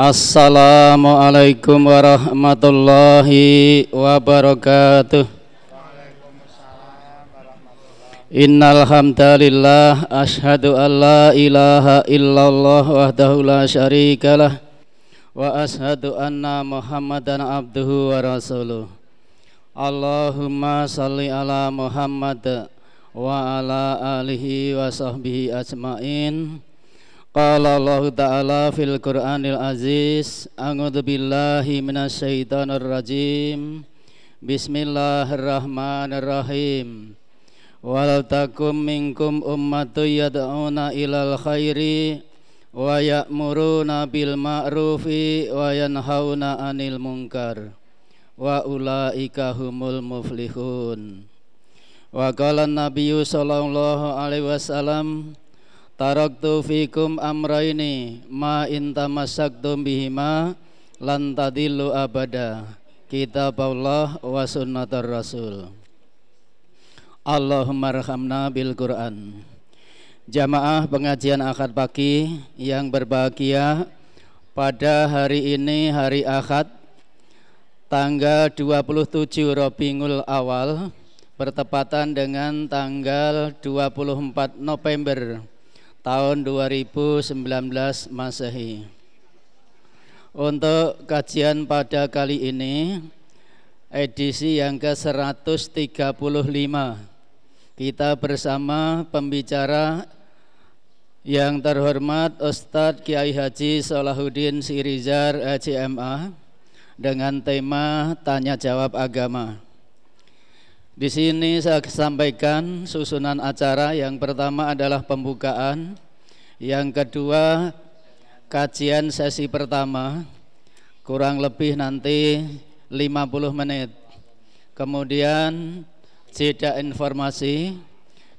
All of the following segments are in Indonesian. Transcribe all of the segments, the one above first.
Assalamualaikum warahmatullahi wabarakatuh. Innal hamdalillah ashhadu an la ilaha illallah wahdahu la syarikalah wa ashhadu anna Muhammadan abduhu wa rasuluh. Allahumma salli ala Muhammad wa ala alihi wa sahbihi ajmain Qala Allah Ta'ala fil Qur'anil Aziz A'udzu billahi minasyaitonir rajim. Bismillahirrahmanirrahim. Wal takum minkum ummatu yad'una ilal khairi wa ya'muruna ma'rufi wa 'anil munkar wa ulaika humul muflihun. Wa qala Nabiyyu sallallahu alaihi wasallam Taraktu fikum amraini ma in tamassaktum bihima lan tadillu abada. Kitab Allah wa sunnatar Rasul. Allahumma rahamna bil Quran. Jamaah pengajian akad pagi yang berbahagia pada hari ini hari Ahad tanggal 27 Rabiul Awal bertepatan dengan tanggal 24 November tahun 2019 Masehi. Untuk kajian pada kali ini edisi yang ke-135 kita bersama pembicara yang terhormat Ustadz Kiai Haji Salahuddin Sirizar HMA dengan tema tanya jawab agama. Di sini saya sampaikan susunan acara yang pertama adalah pembukaan, yang kedua kajian sesi pertama kurang lebih nanti 50 menit. Kemudian jeda informasi,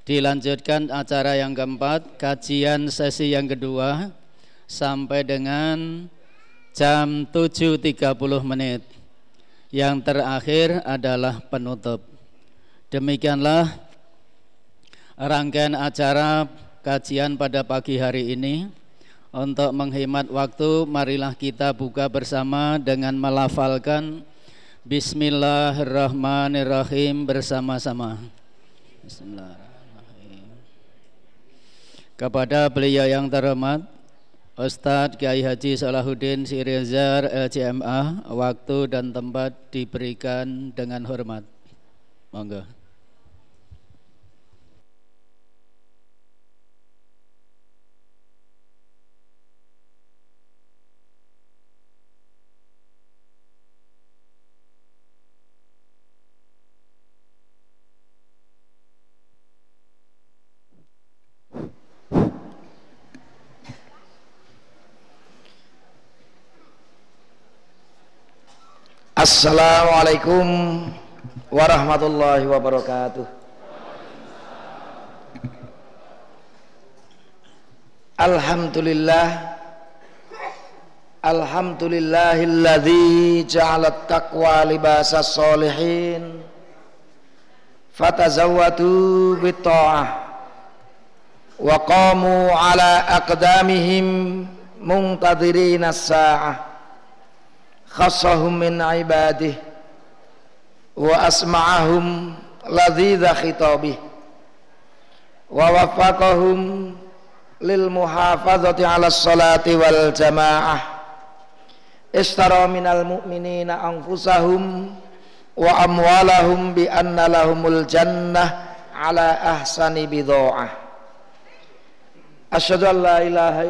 dilanjutkan acara yang keempat, kajian sesi yang kedua sampai dengan jam 7.30 menit. Yang terakhir adalah penutup. Demikianlah rangkaian acara kajian pada pagi hari ini. Untuk menghemat waktu, marilah kita buka bersama dengan melafalkan Bismillahirrahmanirrahim bersama-sama. Bismillahirrahmanirrahim. Kepada beliau yang terhormat, Ustadz Kiai Haji Salahuddin Sirizar LCMA, waktu dan tempat diberikan dengan hormat. Monggo. Assalamualaikum warahmatullahi wabarakatuh. Alhamdulillah Alhamdulillahilladzi ja'alat taqwa libasas solihin fatazawwadu bitta'ah wa qamu ala aqdamihim muntadhirina as-sa'ah khassahum min ibadih wa asma'ahum ladhidha khitabih wa wafaqahum lil muhafazati ala salati wal jamaah istara minal mu'minina anfusahum wa amwalahum bi anna lahumul jannah ala ahsani bidha'ah asyhadu an la ilaha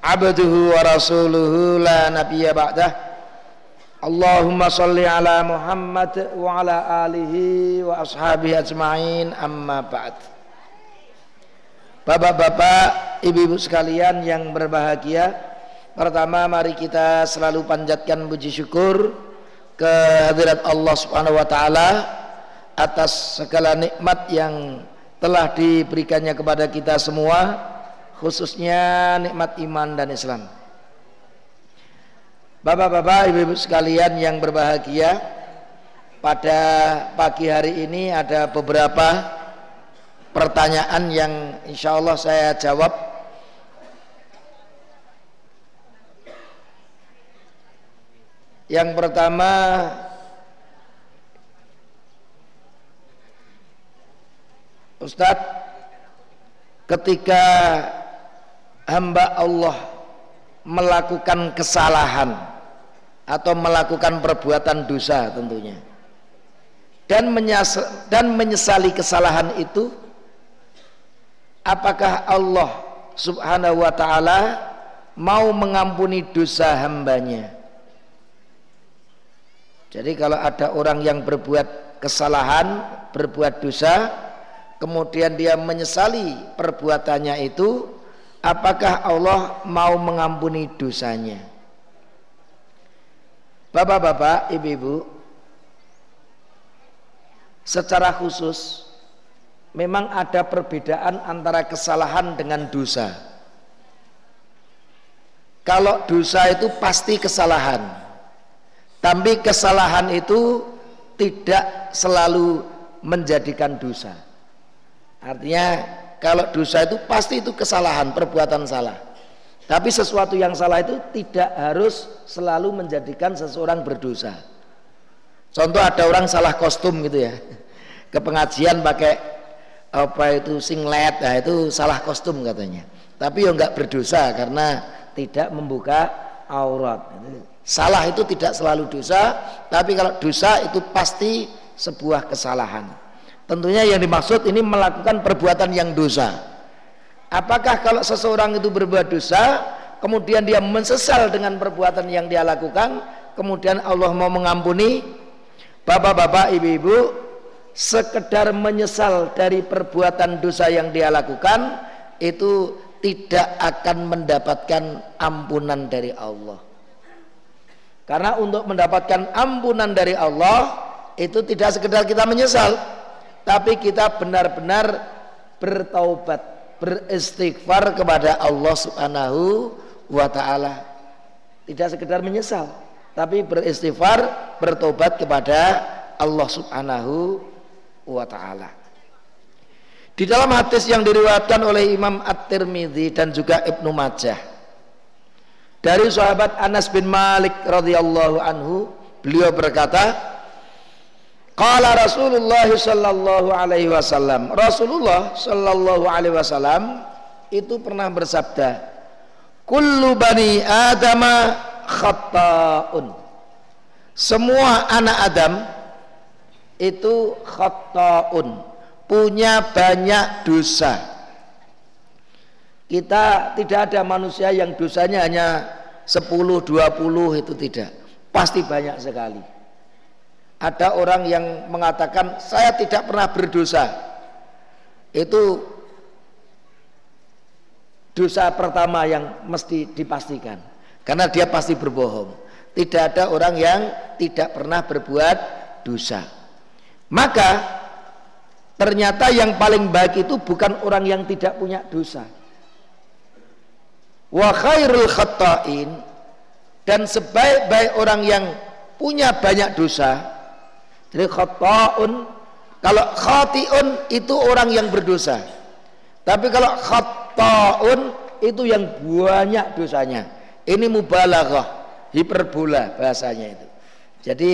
abduhu wa rasuluhu la nabiyya ba'dah. Allahumma salli ala Muhammad wa ala alihi wa ashabihi ajma'in amma ba'd. Bapak-bapak, ibu-ibu sekalian yang berbahagia Pertama mari kita selalu panjatkan puji syukur kehadirat Allah Subhanahu wa taala atas segala nikmat yang telah diberikannya kepada kita semua khususnya nikmat iman dan Islam. Bapak-bapak, ibu-ibu sekalian yang berbahagia, pada pagi hari ini ada beberapa pertanyaan yang insya Allah saya jawab yang pertama Ustadz ketika hamba Allah melakukan kesalahan atau melakukan perbuatan dosa tentunya dan, dan menyesali kesalahan itu apakah Allah subhanahu wa ta'ala mau mengampuni dosa hambanya? Jadi kalau ada orang yang berbuat kesalahan berbuat dosa kemudian dia menyesali perbuatannya itu apakah Allah mau mengampuni dosanya? Bapak-bapak, ibu-ibu secara khusus memang ada perbedaan antara kesalahan dengan dosa. Kalau dosa itu pasti kesalahan tapi kesalahan itu tidak selalu menjadikan dosa Artinya kalau dosa itu pasti itu kesalahan, perbuatan salah. Tapi sesuatu yang salah itu tidak harus selalu menjadikan seseorang berdosa. Contoh ada orang salah kostum gitu ya. Ke pengajian pakai apa itu singlet, nah itu salah kostum katanya. Tapi ya enggak berdosa karena tidak membuka aurat. Salah itu tidak selalu dosa, tapi kalau dosa itu pasti sebuah kesalahan. Tentunya yang dimaksud ini melakukan perbuatan yang dosa. Apakah kalau seseorang itu berbuat dosa, kemudian dia mensesal dengan perbuatan yang dia lakukan, kemudian Allah mau mengampuni? Bapak-bapak, ibu-ibu, sekedar menyesal dari perbuatan dosa yang dia lakukan, itu tidak akan mendapatkan ampunan dari Allah. Karena untuk mendapatkan ampunan dari Allah, itu tidak sekedar kita menyesal, tapi kita benar-benar bertaubat, beristighfar kepada Allah Subhanahu wa taala. Tidak sekedar menyesal, tapi beristighfar, bertobat kepada Allah Subhanahu wa taala. Di dalam hadis yang diriwayatkan oleh Imam At-Tirmidzi dan juga Ibnu Majah dari sahabat Anas bin Malik radhiyallahu anhu, beliau berkata, Qala Rasulullah sallallahu alaihi wasallam. Rasulullah sallallahu alaihi wasallam itu pernah bersabda, "Kullu bani Adama khata'un." Semua anak Adam itu khata'un, punya banyak dosa. Kita tidak ada manusia yang dosanya hanya 10 20 itu tidak. Pasti banyak sekali ada orang yang mengatakan saya tidak pernah berdosa. Itu dosa pertama yang mesti dipastikan karena dia pasti berbohong. Tidak ada orang yang tidak pernah berbuat dosa. Maka ternyata yang paling baik itu bukan orang yang tidak punya dosa. Wa khairul khata'in dan sebaik-baik orang yang punya banyak dosa jadi khata'un kalau khati'un itu orang yang berdosa. Tapi kalau khata'un itu yang banyak dosanya. Ini mubalaghah, hiperbola bahasanya itu. Jadi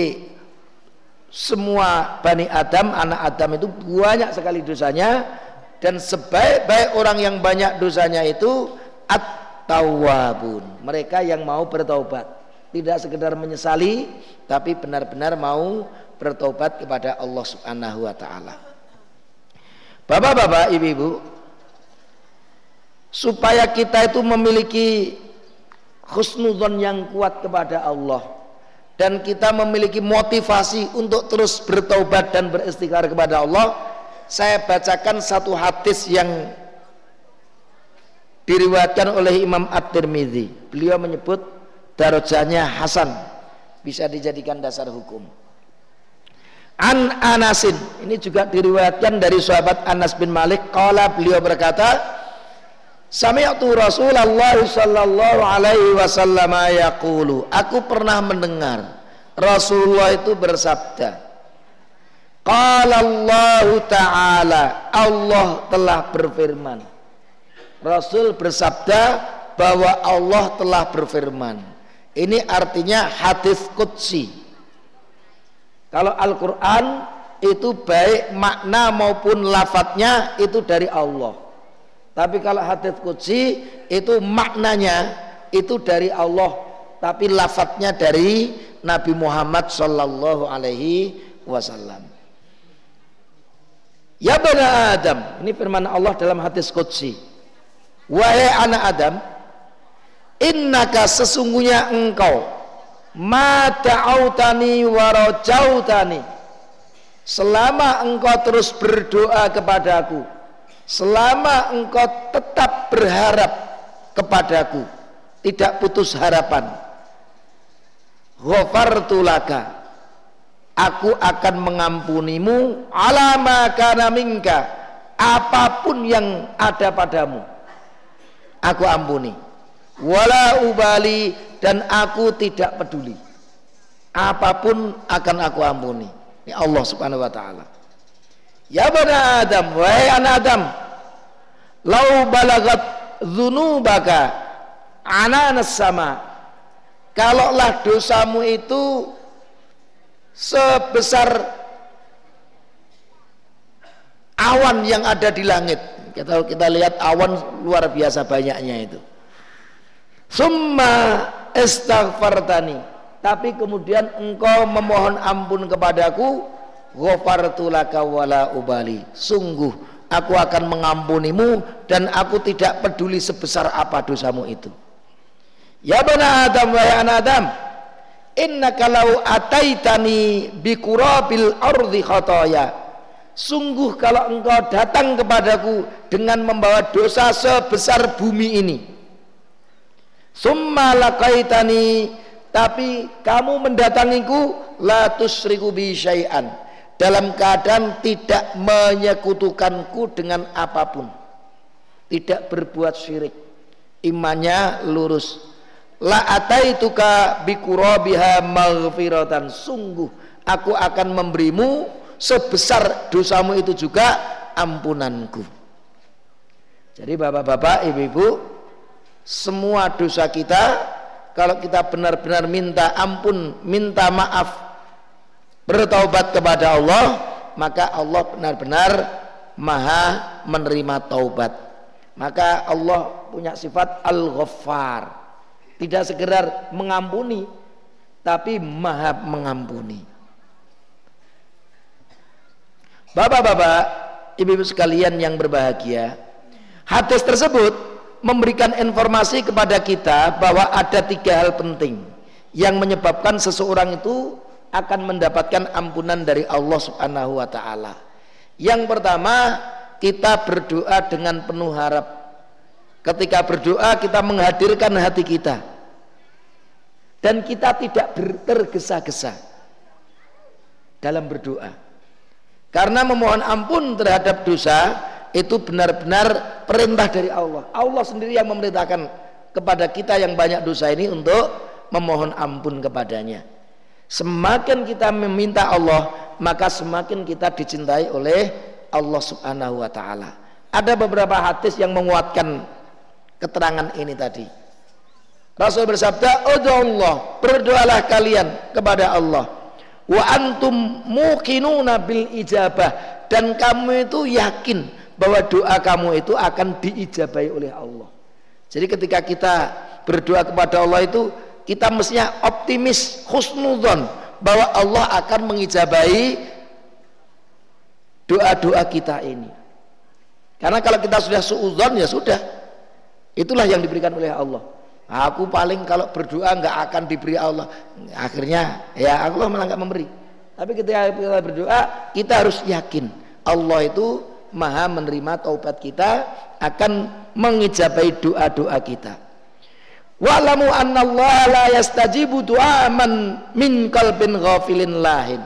semua Bani Adam, anak Adam itu banyak sekali dosanya dan sebaik-baik orang yang banyak dosanya itu at-tawwabun. Mereka yang mau bertaubat. Tidak sekedar menyesali tapi benar-benar mau bertobat kepada Allah Subhanahu wa taala. Bapak-bapak, ibu-ibu, supaya kita itu memiliki khusnudzon yang kuat kepada Allah dan kita memiliki motivasi untuk terus bertobat dan beristighfar kepada Allah, saya bacakan satu hadis yang diriwayatkan oleh Imam At-Tirmidzi. Beliau menyebut darajahnya hasan, bisa dijadikan dasar hukum. An Anasin. Ini juga diriwayatkan dari sahabat Anas bin Malik. Kala beliau berkata Sami'tu Rasulullah sallallahu alaihi wasallam yaqulu. Aku pernah mendengar Rasulullah itu bersabda Qala Allah Ta'ala. Allah telah berfirman. Rasul bersabda bahwa Allah telah berfirman. Ini artinya hadis kutsi kalau Al-Quran itu baik makna maupun lafadznya itu dari Allah tapi kalau hadis kutsi itu maknanya itu dari Allah tapi lafadznya dari Nabi Muhammad Sallallahu Alaihi Wasallam Ya bani Adam, ini firman Allah dalam hadis Qudsi. Wahai anak Adam, innaka sesungguhnya engkau ma ta'autani wa rajautani. Selama engkau terus berdoa kepadaku, selama engkau tetap berharap kepadaku, tidak putus harapan. Ghafartu laka aku akan mengampunimu alama kana minka apa pun yang ada padamu aku ampuni wala ubali dan aku tidak peduli. Apa pun akan aku ampuni. Ini Allah subhanahu wa ta'ala. Ya bana Adam wahai anak Adam lau balagat zunubaka ananas sama. Kalaulah dosamu itu sebesar awan yang ada di langit. Kita kita lihat awan luar biasa banyaknya itu summa istaghfartani tapi kemudian engkau memohon ampun kepadaku ghafartu wala ubali. Sungguh aku akan mengampunimu dan aku tidak peduli sebesar apa dosamu itu. Ya bana adam wahai anak adam Inna kalau ataitani bikurabil ardi khataya. Sungguh kalau engkau datang kepadaku dengan membawa dosa sebesar bumi ini summa laqaitani. Tapi kamu mendatangiku la tusriku bi syai'an. Dalam keadaan tidak menyekutukanku dengan apa pun. Tidak berbuat syirik. Imannya lurus. La ataituka bikurabiha maghfiratan. Sungguh aku akan memberimu sebesar dosamu itu juga ampunanku. Jadi bapak-bapak ibu-ibu semua dosa kita kalau kita benar-benar minta ampun minta maaf bertaubat kepada Allah maka Allah benar-benar maha menerima taubat. Maka Allah punya sifat al-ghaffar. Tidak sekedar mengampuni tapi maha mengampuni. Bapak-bapak, ibu-ibu sekalian yang berbahagia, hadis tersebut memberikan informasi kepada kita bahwa ada tiga hal penting yang menyebabkan seseorang itu akan mendapatkan ampunan dari Allah Subhanahu wa taala. Yang pertama, kita berdoa dengan penuh harap Ketika berdoa kita menghadirkan hati kita dan kita tidak tergesa-gesa dalam berdoa. Karena memohon ampun terhadap dosa itu benar-benar perintah dari Allah. Allah sendiri yang memerintahkan kepada kita yang banyak dosa ini untuk memohon ampun kepadanya. Semakin kita meminta Allah, maka semakin kita dicintai oleh Allah Subhanahu wa taala. Ada beberapa hadis yang menguatkan keterangan ini tadi. Rasul bersabda, Allah, berdoalah kalian kepada Allah. Wa antum muqinuna bil ijabah dan kamu itu yakin bahwa doa kamu itu akan diijabahi oleh Allah. Jadi ketika kita berdoa kepada Allah itu kita mestinya optimis husnudzon bahwa Allah akan mengijabahi doa-doa kita ini. Karena kalau kita sudah suudzon ya sudah, Itulah yang diberikan oleh Allah. Aku paling kalau berdoa nggak akan diberi Allah. Akhirnya ya Allah malah nggak memberi. Tapi ketika kita berdoa, kita harus yakin Allah itu maha menerima taubat kita akan mengijabai doa-doa kita. Wa'lamu anna la yastajibu du'a man min qalbin ghafilin lahin.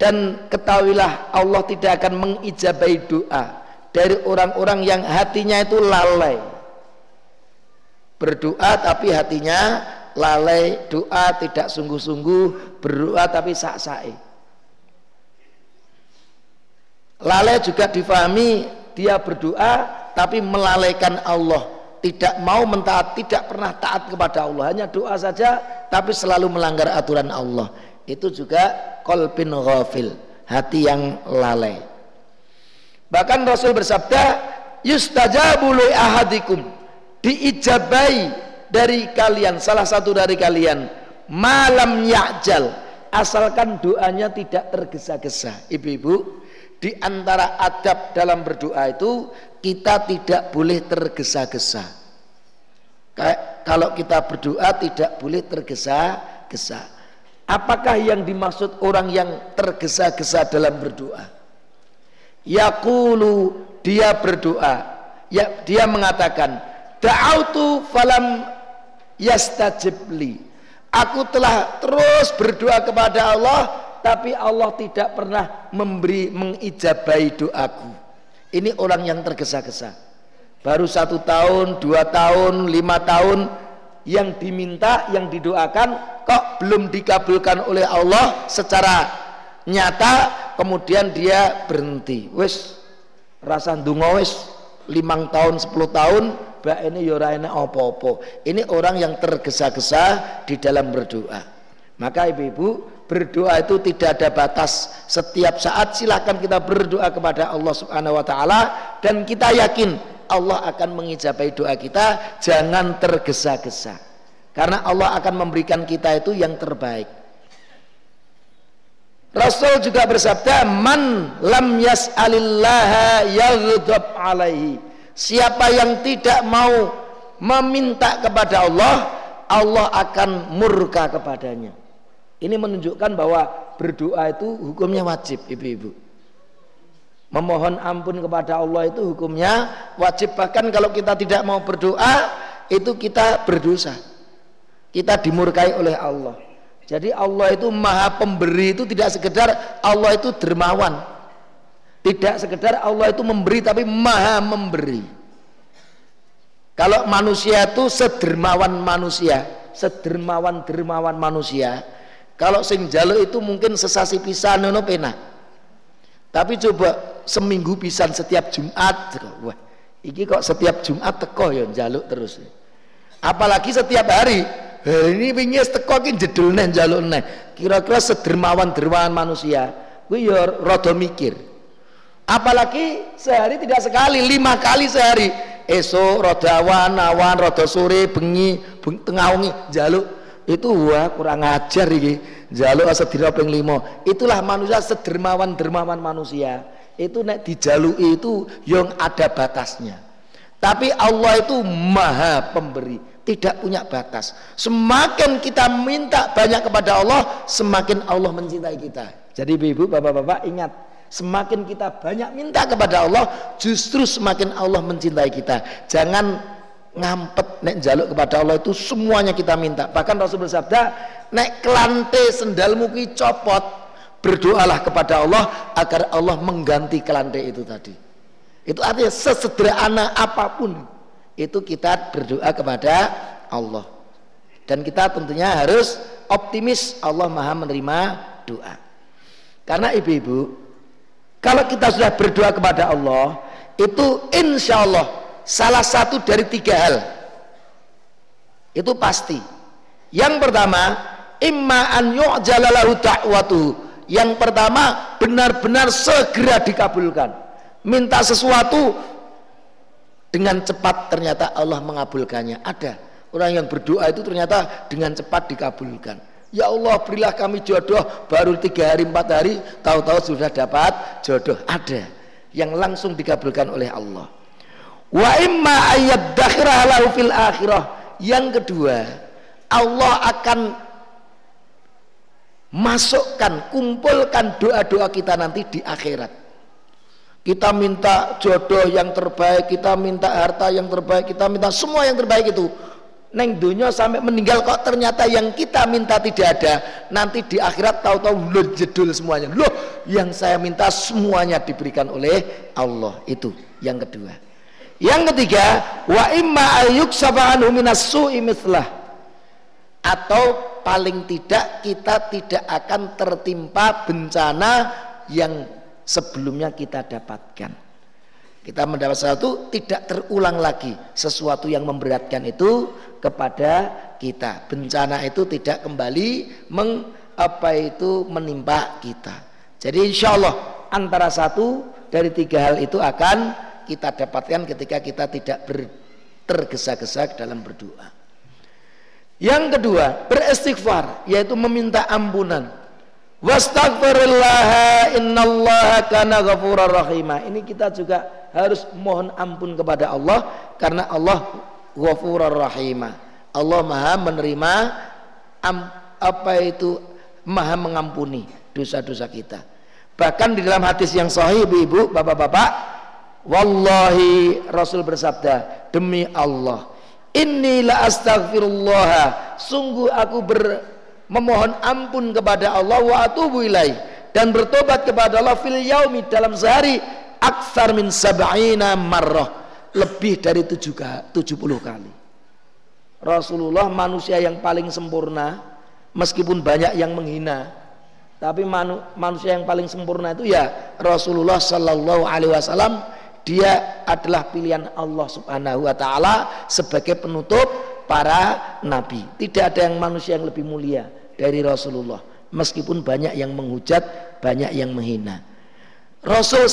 Dan ketahuilah Allah tidak akan mengijabai doa dari orang-orang yang hatinya itu lalai berdoa tapi hatinya lalai doa tidak sungguh-sungguh berdoa tapi sak-sae lalai juga difahami dia berdoa tapi melalaikan Allah. Tidak mau mentaat tidak pernah taat kepada Allah. Hanya doa saja tapi selalu melanggar aturan Allah. Itu juga kolpin ghafil hati yang lalai. Bahkan Rasul bersabda yustajabu li ahadikum. Diijabai dari kalian salah satu dari kalian. Malam ya'jal. Asalkan doanya tidak tergesa-gesa. Ibu-ibu di antara adab dalam berdoa itu kita tidak boleh tergesa-gesa. Kalau kita berdoa tidak boleh tergesa-gesa. Apakah yang dimaksud orang yang tergesa-gesa dalam berdoa? Yaqulu dia berdoa. Ya dia mengatakan da'autu falam yastajibli Aku telah terus berdoa kepada Allah tapi Allah tidak pernah memberi mengijabai doaku. Ini orang yang tergesa-gesa. Baru satu tahun, dua tahun, lima tahun yang diminta, yang didoakan kok belum dikabulkan oleh Allah secara nyata, kemudian dia berhenti. Wes rasa ndungo wes limang tahun, sepuluh tahun mbak ini yora ya opo-opo ini orang yang tergesa-gesa di dalam berdoa maka ibu-ibu berdoa itu tidak ada batas. Setiap saat silahkan kita berdoa kepada Allah subhanahu wa ta'ala dan kita yakin Allah akan mengijabai doa kita. Jangan tergesa-gesa karena Allah akan memberikan kita itu yang terbaik. Rasul juga bersabda man lam yas'alillaha yaghdab alaihi. Siapa yang tidak mau meminta kepada Allah, Allah akan murka kepadanya. Ini menunjukkan bahwa berdoa itu hukumnya wajib, ibu-ibu. Memohon ampun kepada Allah itu hukumnya wajib. Bahkan kalau kita tidak mau berdoa, itu kita berdosa. Kita dimurkai oleh Allah. Jadi Allah itu maha pemberi itu tidak sekedar Allah itu dermawan tidak sekedar Allah itu memberi tapi maha memberi. Kalau manusia itu sedermawan manusia, sedermawan-dermawan manusia. Kalau sing jaluk itu mungkin sesasi pisan nono pena. Tapi coba seminggu pisan setiap Jumat, wah, iki kok setiap Jumat teko ya jaluk terus. Apalagi setiap hari, ini wingi teko ki jedul neh jaluk neh. Kira-kira sedermawan dermawan manusia, kuwi ya rada mikir apalagi sehari tidak sekali lima kali sehari esok roda awan awan roda sore bengi beng, tengah wengi jaluk itu wah kurang ajar ini jaluk sedira ping limo itulah manusia sedermawan dermawan manusia. Itu nek dijalui itu yang ada batasnya. Tapi Allah itu maha pemberi tidak punya batas. Semakin kita minta banyak kepada Allah semakin Allah mencintai kita. Jadi ibu bapak-bapak ingat. Semakin kita banyak minta kepada Allah, justru semakin Allah mencintai kita. Jangan ngampet nek jaluk kepada Allah itu semuanya kita minta. Bahkan Rasul bersabda, nek kelante sendalmu ki copot, berdoalah kepada Allah agar Allah mengganti kelante itu tadi. Itu artinya sesederhana apa pun itu kita berdoa kepada Allah. Dan kita tentunya harus optimis Allah Maha menerima doa. Karena ibu-ibu kalau kita sudah berdoa kepada Allah, itu insya Allah salah satu dari tiga hal. Itu pasti. Yang pertama, imma an yu'jalalahu ta'watu. Yang pertama, benar-benar segera dikabulkan. Minta sesuatu dengan cepat ternyata Allah mengabulkannya. Ada orang yang berdoa itu ternyata dengan cepat dikabulkan. Ya Allah berilah kami jodoh baru tiga hari empat hari tahu-tahu sudah dapat jodoh ada yang langsung dikabulkan oleh Allah wa imma ayat lahu fil akhirah. Yang kedua Allah akan masukkan kumpulkan doa-doa kita nanti di akhirat. Kita minta jodoh yang terbaik kita minta harta yang terbaik kita minta semua yang terbaik itu. Neng dunia sampai meninggal kok ternyata yang kita minta tidak ada. Nanti di akhirat tahu-tahu lo jedul semuanya. Loh yang saya minta semuanya diberikan oleh Allah. Itu yang kedua yang ketiga wa imma ayyuk sab'anhu minas su'i atau paling tidak kita tidak akan tertimpa bencana yang sebelumnya kita dapatkan. Kita mendapat sesuatu tidak terulang lagi sesuatu yang memberatkan itu kepada kita. Bencana itu tidak kembali meng, apa itu menimpa kita. Jadi insya Allah antara satu dari tiga hal itu akan kita dapatkan ketika kita tidak tergesa-gesa dalam berdoa. Yang kedua, beristighfar yaitu meminta ampunan. Wastaghfirillah innallaha kana ghafurar. Ini kita juga harus mohon ampun kepada Allah karena Allah ghafurur rahimah. Allah Maha menerima apa itu Maha mengampuni dosa-dosa kita. Bahkan di dalam hadis yang sahih Ibu-ibu, Bapak-bapak, wallahi Rasul bersabda, demi Allah, Inilah astaghfirullah. Sungguh aku ber, memohon ampun kepada Allah wa atubu ilaih dan bertobat kepada Allah fil yaumi dalam sehari aksar min sab'ina marrah lebih dari 70 kali. Rasulullah manusia yang paling sempurna meskipun banyak yang menghina tapi manu, manusia yang paling sempurna itu ya Rasulullah sallallahu alaihi wasallam dia adalah pilihan Allah Subhanahu wa taala sebagai penutup para nabi. Tidak ada yang manusia yang lebih mulia dari Rasulullah. Meskipun banyak yang menghujat, banyak yang menghina. Rasul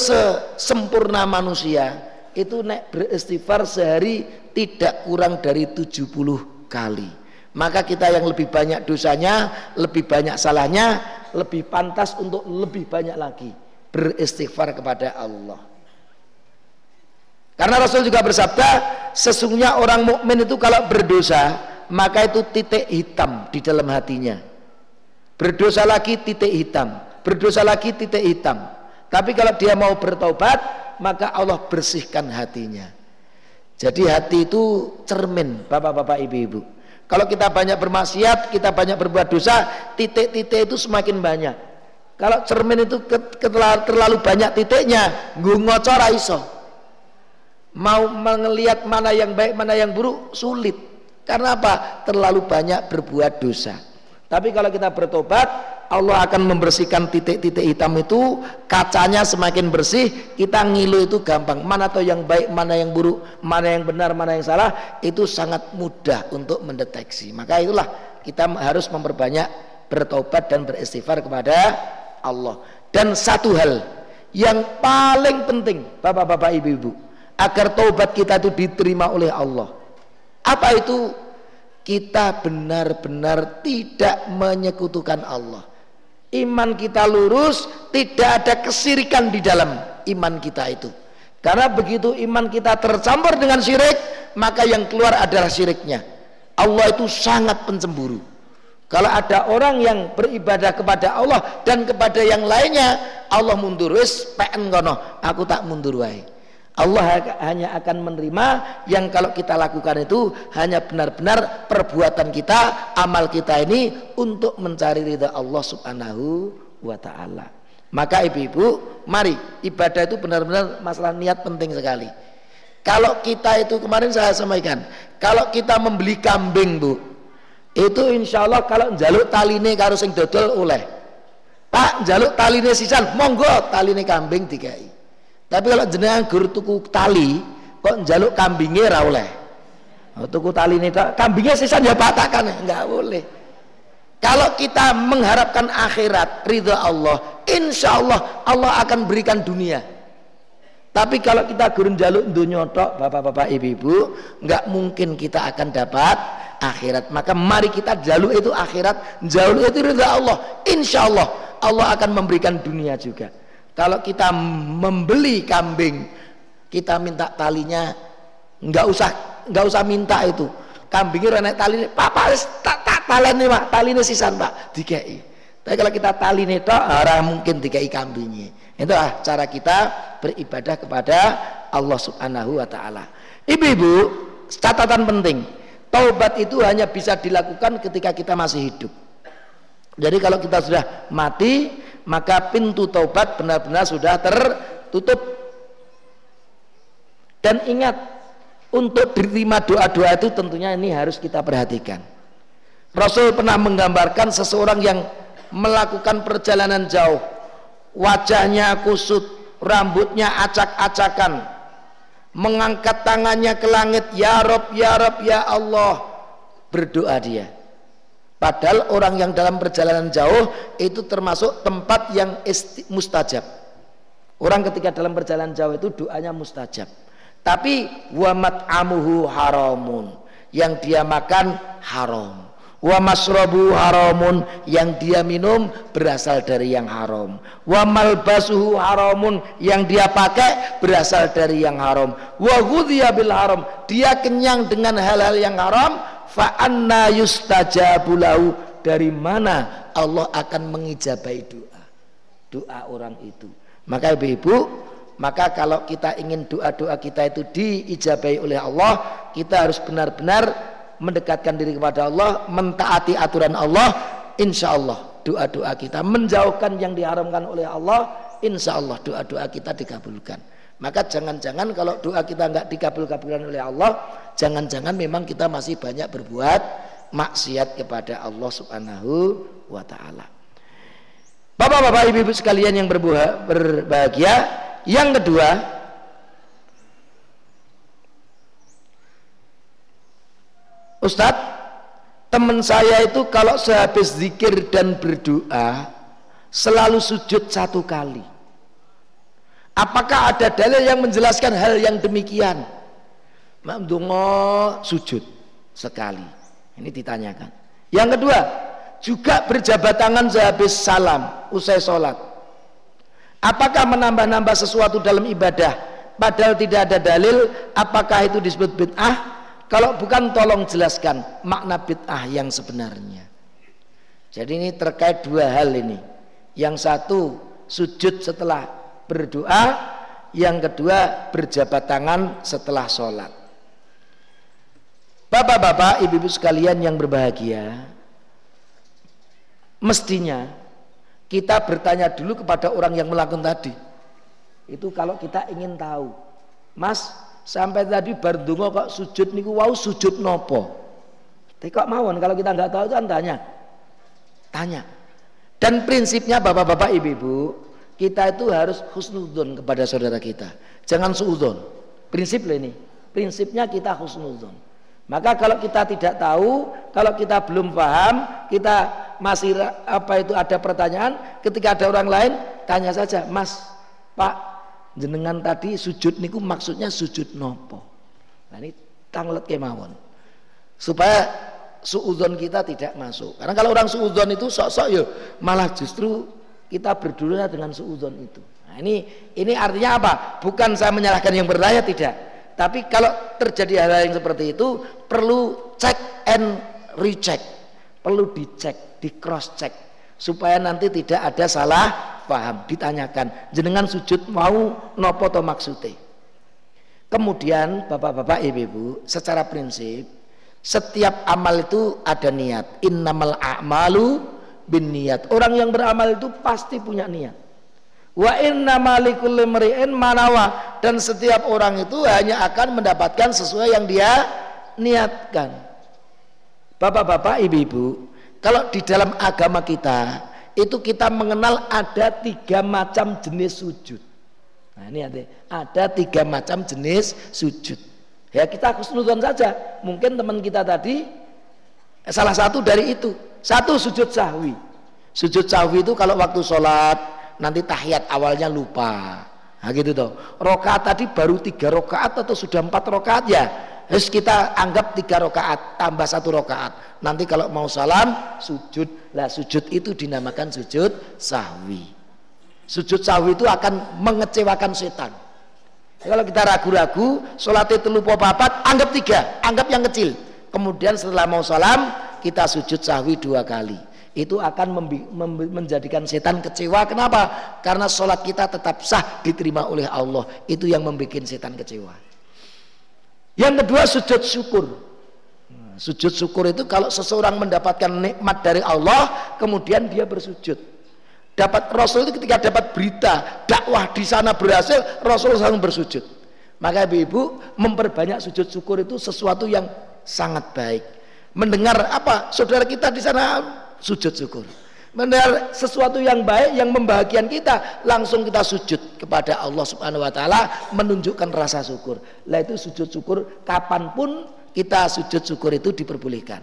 sempurna manusia itu nek beristighfar sehari tidak kurang dari 70 kali. Maka kita yang lebih banyak dosanya, lebih banyak salahnya, lebih pantas untuk lebih banyak lagi beristighfar kepada Allah. Karena Rasul juga bersabda, sesungguhnya orang mukmin itu kalau berdosa, maka itu titik hitam di dalam hatinya. Berdosa lagi titik hitam, berdosa lagi titik hitam. Tapi kalau dia mau bertobat, maka Allah bersihkan hatinya. Jadi hati itu cermin, Bapak-bapak, Ibu-ibu. Kalau kita banyak bermaksiat, kita banyak berbuat dosa, titik-titik itu semakin banyak. Kalau cermin itu terlalu banyak titiknya, ngocor iso mau melihat mana yang baik mana yang buruk sulit. Karena apa? Terlalu banyak berbuat dosa. Tapi kalau kita bertobat Allah akan membersihkan titik-titik hitam itu kacanya semakin bersih kita ngilu itu gampang. Mana atau yang baik mana yang buruk mana yang benar mana yang salah itu sangat mudah untuk mendeteksi. Maka itulah kita harus memperbanyak bertobat dan beristighfar kepada Allah. Dan satu hal yang paling penting bapak-bapak ibu-ibu agar taubat kita itu diterima oleh Allah. Apa itu? Kita benar-benar tidak menyekutukan Allah. Iman kita lurus, tidak ada kesirikan di dalam iman kita itu. Karena begitu iman kita tercampur dengan syirik, maka yang keluar adalah syiriknya. Allah itu sangat pencemburu. Kalau ada orang yang beribadah kepada Allah dan kepada yang lainnya, Allah mundur wis kono, aku tak mundur wae. Allah hanya akan menerima yang kalau kita lakukan itu hanya benar-benar perbuatan kita, amal kita ini untuk mencari ridha Allah Subhanahu wa taala. Maka ibu-ibu, mari ibadah itu benar-benar masalah niat penting sekali. Kalau kita itu kemarin saya sampaikan, kalau kita membeli kambing, Bu, itu insya Allah kalau jaluk taline karo sing dodol oleh. Pak, jaluk taline sisan, monggo taline kambing dikai. Tapi kalau jenengan guru tuku tali, kok njaluk kambingnya ra oleh. Oh, tuku tali ini kambingnya sisa ya patakan, enggak boleh. Kalau kita mengharapkan akhirat, ridha Allah, insya Allah Allah akan berikan dunia. Tapi kalau kita gurun jaluk dunia tok, bapak-bapak, ibu-ibu, enggak mungkin kita akan dapat akhirat. Maka mari kita jaluk itu akhirat, jaluk itu ridha Allah. Insya Allah Allah akan memberikan dunia juga. Kalau kita membeli kambing, kita minta talinya nggak usah nggak usah minta itu. Kambingnya renek tali, papa tak tak talene pak, taline sisan pak, dikei. Tapi kalau kita tali tok, arah mungkin dikei kambingnya. Itu ah cara kita beribadah kepada Allah Subhanahu Wa Taala. Ibu-ibu, catatan penting, taubat itu hanya bisa dilakukan ketika kita masih hidup. Jadi kalau kita sudah mati, maka pintu taubat benar-benar sudah tertutup. Dan ingat untuk diterima doa-doa itu tentunya ini harus kita perhatikan. Rasul pernah menggambarkan seseorang yang melakukan perjalanan jauh. Wajahnya kusut, rambutnya acak-acakan, mengangkat tangannya ke langit, ya Rob, ya Rob, ya Allah, berdoa dia. Padahal orang yang dalam perjalanan jauh itu termasuk tempat yang mustajab. Orang ketika dalam perjalanan jauh itu doanya mustajab. Tapi wamat amuhu haramun, yang dia makan haram wa masrabu haramun yang dia minum berasal dari yang haram wa malbasuhu haramun yang dia pakai berasal dari yang haram wa bil haram dia kenyang dengan hal-hal yang haram fa anna yustajabu lahu. Dari mana Allah akan mengijabai doa? Doa orang itu. Maka ibu-ibu maka kalau kita ingin doa-doa kita itu diijabai oleh Allah kita harus benar-benar mendekatkan diri kepada Allah, mentaati aturan Allah, insya Allah doa-doa kita menjauhkan yang diharamkan oleh Allah, insya Allah doa-doa kita dikabulkan. Maka jangan-jangan kalau doa kita nggak dikabul-kabulkan oleh Allah, jangan-jangan memang kita masih banyak berbuat maksiat kepada Allah Subhanahu wa taala. Bapak-bapak, ibu-ibu sekalian yang berbahagia, yang kedua, Ustadz, teman saya itu kalau sehabis zikir dan berdoa selalu sujud satu kali. Apakah ada dalil yang menjelaskan hal yang demikian? Mamdungo sujud sekali. Ini ditanyakan. Yang kedua, juga berjabat tangan sehabis salam usai sholat. Apakah menambah-nambah sesuatu dalam ibadah? Padahal tidak ada dalil. Apakah itu disebut bid'ah? Kalau bukan tolong jelaskan makna bid'ah yang sebenarnya. Jadi ini terkait dua hal ini. Yang satu sujud setelah berdoa, yang kedua berjabat tangan setelah sholat. Bapak-bapak, ibu-ibu sekalian yang berbahagia, mestinya kita bertanya dulu kepada orang yang melakukan tadi. Itu kalau kita ingin tahu, Mas, Sampai tadi bardungo kok sujud niku wow sujud nopo. Tapi kok mawon kalau kita nggak tahu kan tanya. Tanya. Dan prinsipnya bapak-bapak ibu-ibu, kita itu harus husnudon kepada saudara kita. Jangan suudon. Prinsip ini. Prinsipnya kita husnudon. Maka kalau kita tidak tahu, kalau kita belum paham, kita masih apa itu ada pertanyaan, ketika ada orang lain tanya saja, "Mas, Pak, jenengan tadi sujud niku maksudnya sujud nopo? Nah ini tanglet kemawon. Supaya suudon kita tidak masuk. Karena kalau orang suudon itu sok-sok ya malah justru kita berdua dengan suudon itu. Nah ini ini artinya apa? Bukan saya menyalahkan yang berdaya tidak tapi kalau terjadi hal-hal yang seperti itu perlu check and recheck. Perlu dicek di cross check. Supaya nanti tidak ada salah paham. Ditanyakan jenengan sujud mau nopo to maksude? Kemudian bapak-bapak ibu-ibu secara prinsip setiap amal itu ada niat. Innamal a'malu bin niat. Orang yang beramal itu pasti punya niat wa inna malikul limri'in manawa dan setiap orang itu hanya akan mendapatkan sesuai yang dia niatkan bapak-bapak ibu-ibu kalau di dalam agama kita itu kita mengenal ada tiga macam jenis sujud. Nah ini ada, ada tiga macam jenis sujud. Ya kita nonton saja. Mungkin teman kita tadi salah satu dari itu. Satu sujud sahwi. Sujud sahwi itu kalau waktu sholat nanti tahiyat awalnya lupa. Nah gitu toh. Rokaat tadi baru tiga rokaat atau sudah empat rokaat ya Terus kita anggap tiga rokaat tambah satu rokaat. Nanti kalau mau salam sujud. Lah sujud itu dinamakan sujud sahwi. Sujud sahwi itu akan mengecewakan setan. Kalau kita ragu-ragu, sholat itu lupa papat, anggap tiga, anggap yang kecil. Kemudian setelah mau salam, kita sujud sahwi dua kali. Itu akan menjadikan setan kecewa. Kenapa? Karena sholat kita tetap sah diterima oleh Allah. Itu yang membuat setan kecewa. Yang kedua sujud syukur. Sujud syukur itu kalau seseorang mendapatkan nikmat dari Allah, kemudian dia bersujud. Dapat Rasul itu ketika dapat berita dakwah di sana berhasil, Rasul langsung bersujud. Maka ibu-ibu memperbanyak sujud syukur itu sesuatu yang sangat baik. Mendengar apa saudara kita di sana sujud syukur. mendengar sesuatu yang baik yang membahagiakan kita langsung kita sujud kepada Allah Subhanahu wa taala menunjukkan rasa syukur. Lah itu sujud syukur kapan pun kita sujud syukur itu diperbolehkan.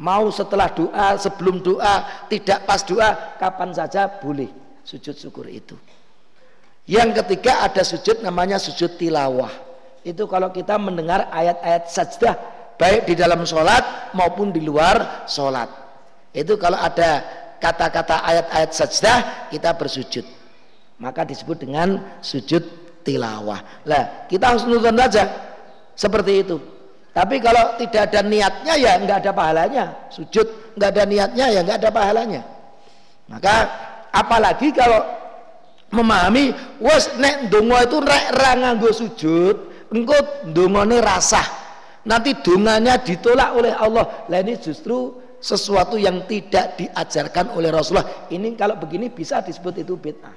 Mau setelah doa, sebelum doa, tidak pas doa, kapan saja boleh sujud syukur itu. Yang ketiga ada sujud namanya sujud tilawah. Itu kalau kita mendengar ayat-ayat sajdah baik di dalam sholat maupun di luar sholat. Itu kalau ada kata-kata ayat-ayat sajdah kita bersujud. Maka disebut dengan sujud tilawah. Lah, kita harus nonton saja seperti itu. Tapi kalau tidak ada niatnya ya nggak ada pahalanya. Sujud nggak ada niatnya ya nggak ada pahalanya. Maka apalagi kalau memahami wes nek dongo itu rek ra nganggo sujud, engko dongane rasah. Nanti donganya ditolak oleh Allah. Lah ini justru sesuatu yang tidak diajarkan oleh Rasulullah. Ini kalau begini bisa disebut itu bid'ah.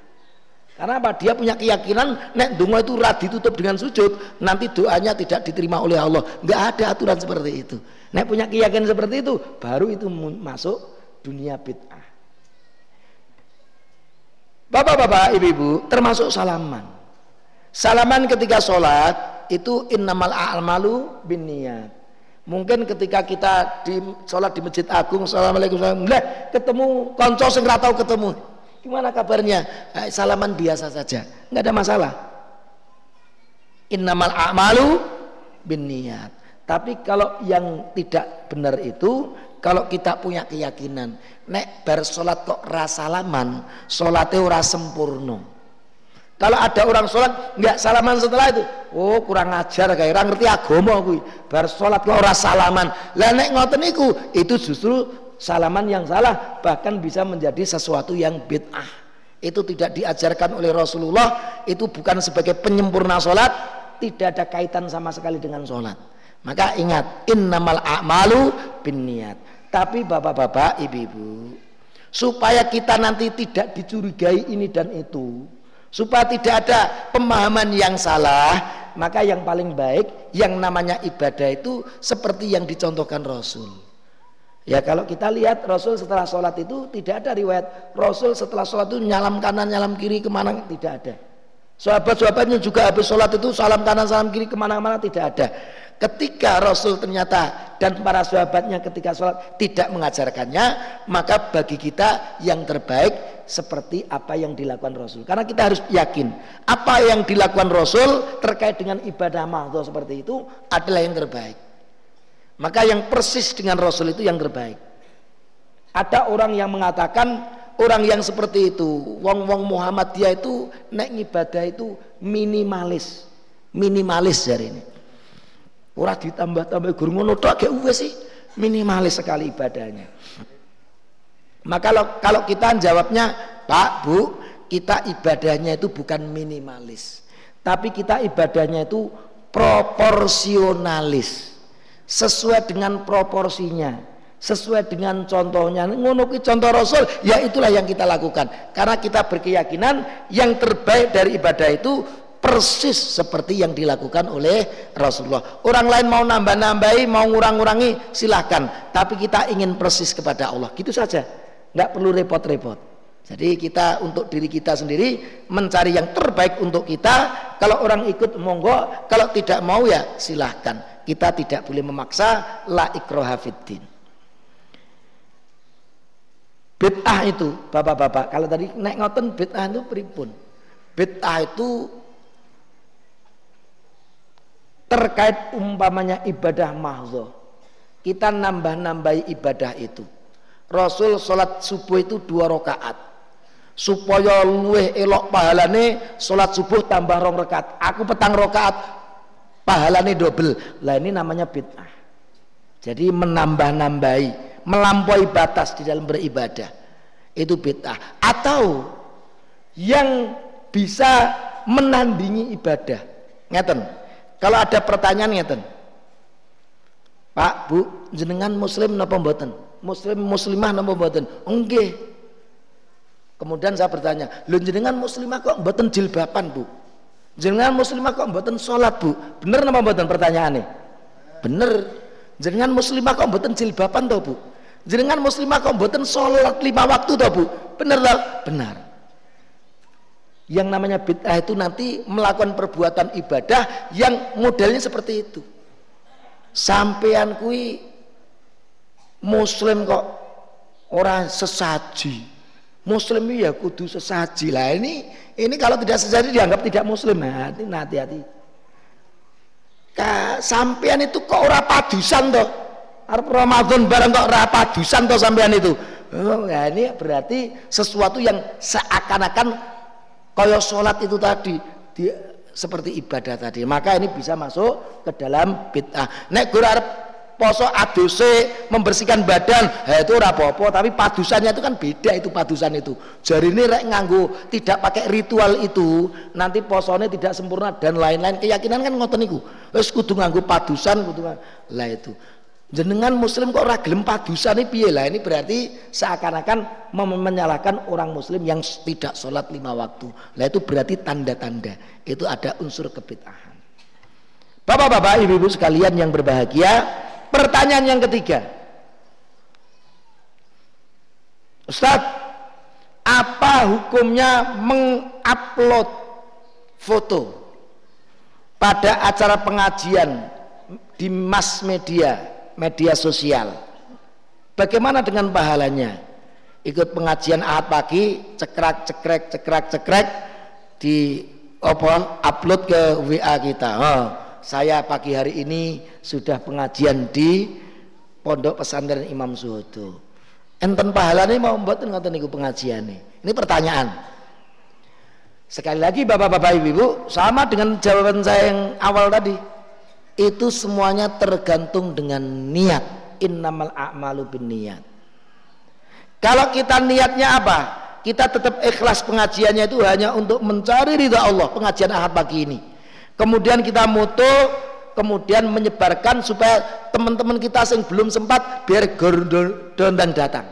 Karena apa? Dia punya keyakinan nek donga itu radi tutup dengan sujud, nanti doanya tidak diterima oleh Allah. Enggak ada aturan seperti itu. Nek punya keyakinan seperti itu, baru itu masuk dunia bid'ah. Bapak-bapak, ibu-ibu, termasuk salaman. Salaman ketika sholat itu innamal a'malu bin niat. Mungkin ketika kita di sholat di Masjid Agung, Assalamualaikum, ketemu konco sing ratau ketemu Gimana kabarnya? Eh, salaman biasa saja, nggak ada masalah. Innamal a'malu bin niat. Tapi kalau yang tidak benar itu, kalau kita punya keyakinan, nek bar sholat kok rasalaman, sholatnya ora sempurna. Kalau ada orang sholat nggak salaman setelah itu, oh kurang ajar kayak orang ngerti agama kuwi. Bar sholat kok ora salaman. Lah nek ngoten niku, itu justru salaman yang salah bahkan bisa menjadi sesuatu yang bid'ah itu tidak diajarkan oleh Rasulullah itu bukan sebagai penyempurna sholat tidak ada kaitan sama sekali dengan sholat maka ingat innamal a'malu bin niat tapi bapak-bapak ibu-ibu supaya kita nanti tidak dicurigai ini dan itu supaya tidak ada pemahaman yang salah maka yang paling baik yang namanya ibadah itu seperti yang dicontohkan Rasul Ya kalau kita lihat Rasul setelah sholat itu tidak ada riwayat Rasul setelah sholat itu nyalam kanan nyalam kiri ke mana tidak ada. Sahabat-sahabatnya juga habis sholat itu salam kanan salam kiri ke mana-mana tidak ada. Ketika Rasul ternyata dan para sahabatnya ketika sholat tidak mengajarkannya, maka bagi kita yang terbaik seperti apa yang dilakukan Rasul. Karena kita harus yakin apa yang dilakukan Rasul terkait dengan ibadah mahdoh seperti itu adalah yang terbaik. Maka yang persis dengan Rasul itu yang terbaik. Ada orang yang mengatakan orang yang seperti itu, wong-wong Muhammad dia itu naik ibadah itu minimalis. Minimalis dari ini. Orang ditambah-tambah guru ngono tok gak sih. Minimalis sekali ibadahnya. Maka kalau, kalau kita jawabnya, Pak, Bu, kita ibadahnya itu bukan minimalis. Tapi kita ibadahnya itu proporsionalis sesuai dengan proporsinya sesuai dengan contohnya ngono contoh Rasul ya itulah yang kita lakukan karena kita berkeyakinan yang terbaik dari ibadah itu persis seperti yang dilakukan oleh Rasulullah. Orang lain mau nambah-nambahi mau ngurang-ngurangi silahkan. Tapi kita ingin persis kepada Allah. Gitu saja. Nggak perlu repot-repot. Jadi kita untuk diri kita sendiri mencari yang terbaik untuk kita. Kalau orang ikut monggo. Kalau tidak mau ya silahkan. Kita tidak boleh memaksa. La ikroha fiddin bid'ah itu bapak-bapak. Kalau tadi naik ngoten bid'ah itu pripun? Bid'ah itu terkait umpamanya ibadah mahzo kita nambah-nambahi ibadah itu. Rasul sholat subuh itu dua rakaat. Supaya luweh elok pahalane sholat subuh tambah rong rakaat. Aku petang rakaat pahalanya double. Lah ini namanya bid'ah. Jadi menambah-nambahi melampaui batas di dalam beribadah. Itu bid'ah. Atau yang bisa menandingi ibadah. Ngeten kalau ada pertanyaan ngeten Pak Bu jenengan muslim napa mboten muslim muslimah napa mboten enggak kemudian saya bertanya lu jenengan muslimah kok mboten jilbaban Bu Jenengan muslimah kok mboten sholat bu? Bener nama mboten pertanyaannya? Bener. Jenengan muslimah kok mboten jilbaban toh bu? jenengan muslimah kok mboten sholat lima waktu toh bu bener toh benar yang namanya bid'ah itu nanti melakukan perbuatan ibadah yang modelnya seperti itu. Sampean kui muslim kok orang sesaji. Muslim ya kudu sesaji. Lah ini ini kalau tidak sesaji dianggap tidak muslim. Nah hati-hati. Sampean itu kok ora padusan toh? Arab Ramadan barang kok ora padusan toh sampean itu? Oh, nah ini berarti sesuatu yang seakan-akan kaya sholat itu tadi di, seperti ibadah tadi maka ini bisa masuk ke dalam bid'ah. Nek gue arep poso aduse membersihkan badan ya itu rapopo tapi padusannya itu kan beda itu padusan itu. Jari ini rek nganggu tidak pakai ritual itu nanti posone tidak sempurna dan lain-lain. Keyakinan kan ngoten niku. Wis kudu nganggu padusan kudu lah itu jenengan muslim kok ora gelem padusan ini piye? Lah ini berarti seakan-akan menyalahkan orang muslim yang tidak sholat lima waktu. Lah itu berarti tanda-tanda. Itu ada unsur kebitahan Bapak-bapak, ibu-ibu sekalian yang berbahagia, pertanyaan yang ketiga. Ustaz, apa hukumnya mengupload foto pada acara pengajian di mass media media sosial. Bagaimana dengan pahalanya? Ikut pengajian ahad pagi, cekrek cekrek cekrek cekrek di apa upload ke WA kita. Oh, saya pagi hari ini sudah pengajian di Pondok Pesantren Imam Suhodo. Enten pahalanya mau buat ngoten niku pengajian Ini pertanyaan. Sekali lagi Bapak-bapak Ibu-ibu sama dengan jawaban saya yang awal tadi itu semuanya tergantung dengan niat. Innamal a'malu bin niat. Kalau kita niatnya apa? Kita tetap ikhlas pengajiannya itu hanya untuk mencari ridha Allah pengajian ahad pagi ini. Kemudian kita moto kemudian menyebarkan supaya teman-teman kita yang belum sempat biar dan datang.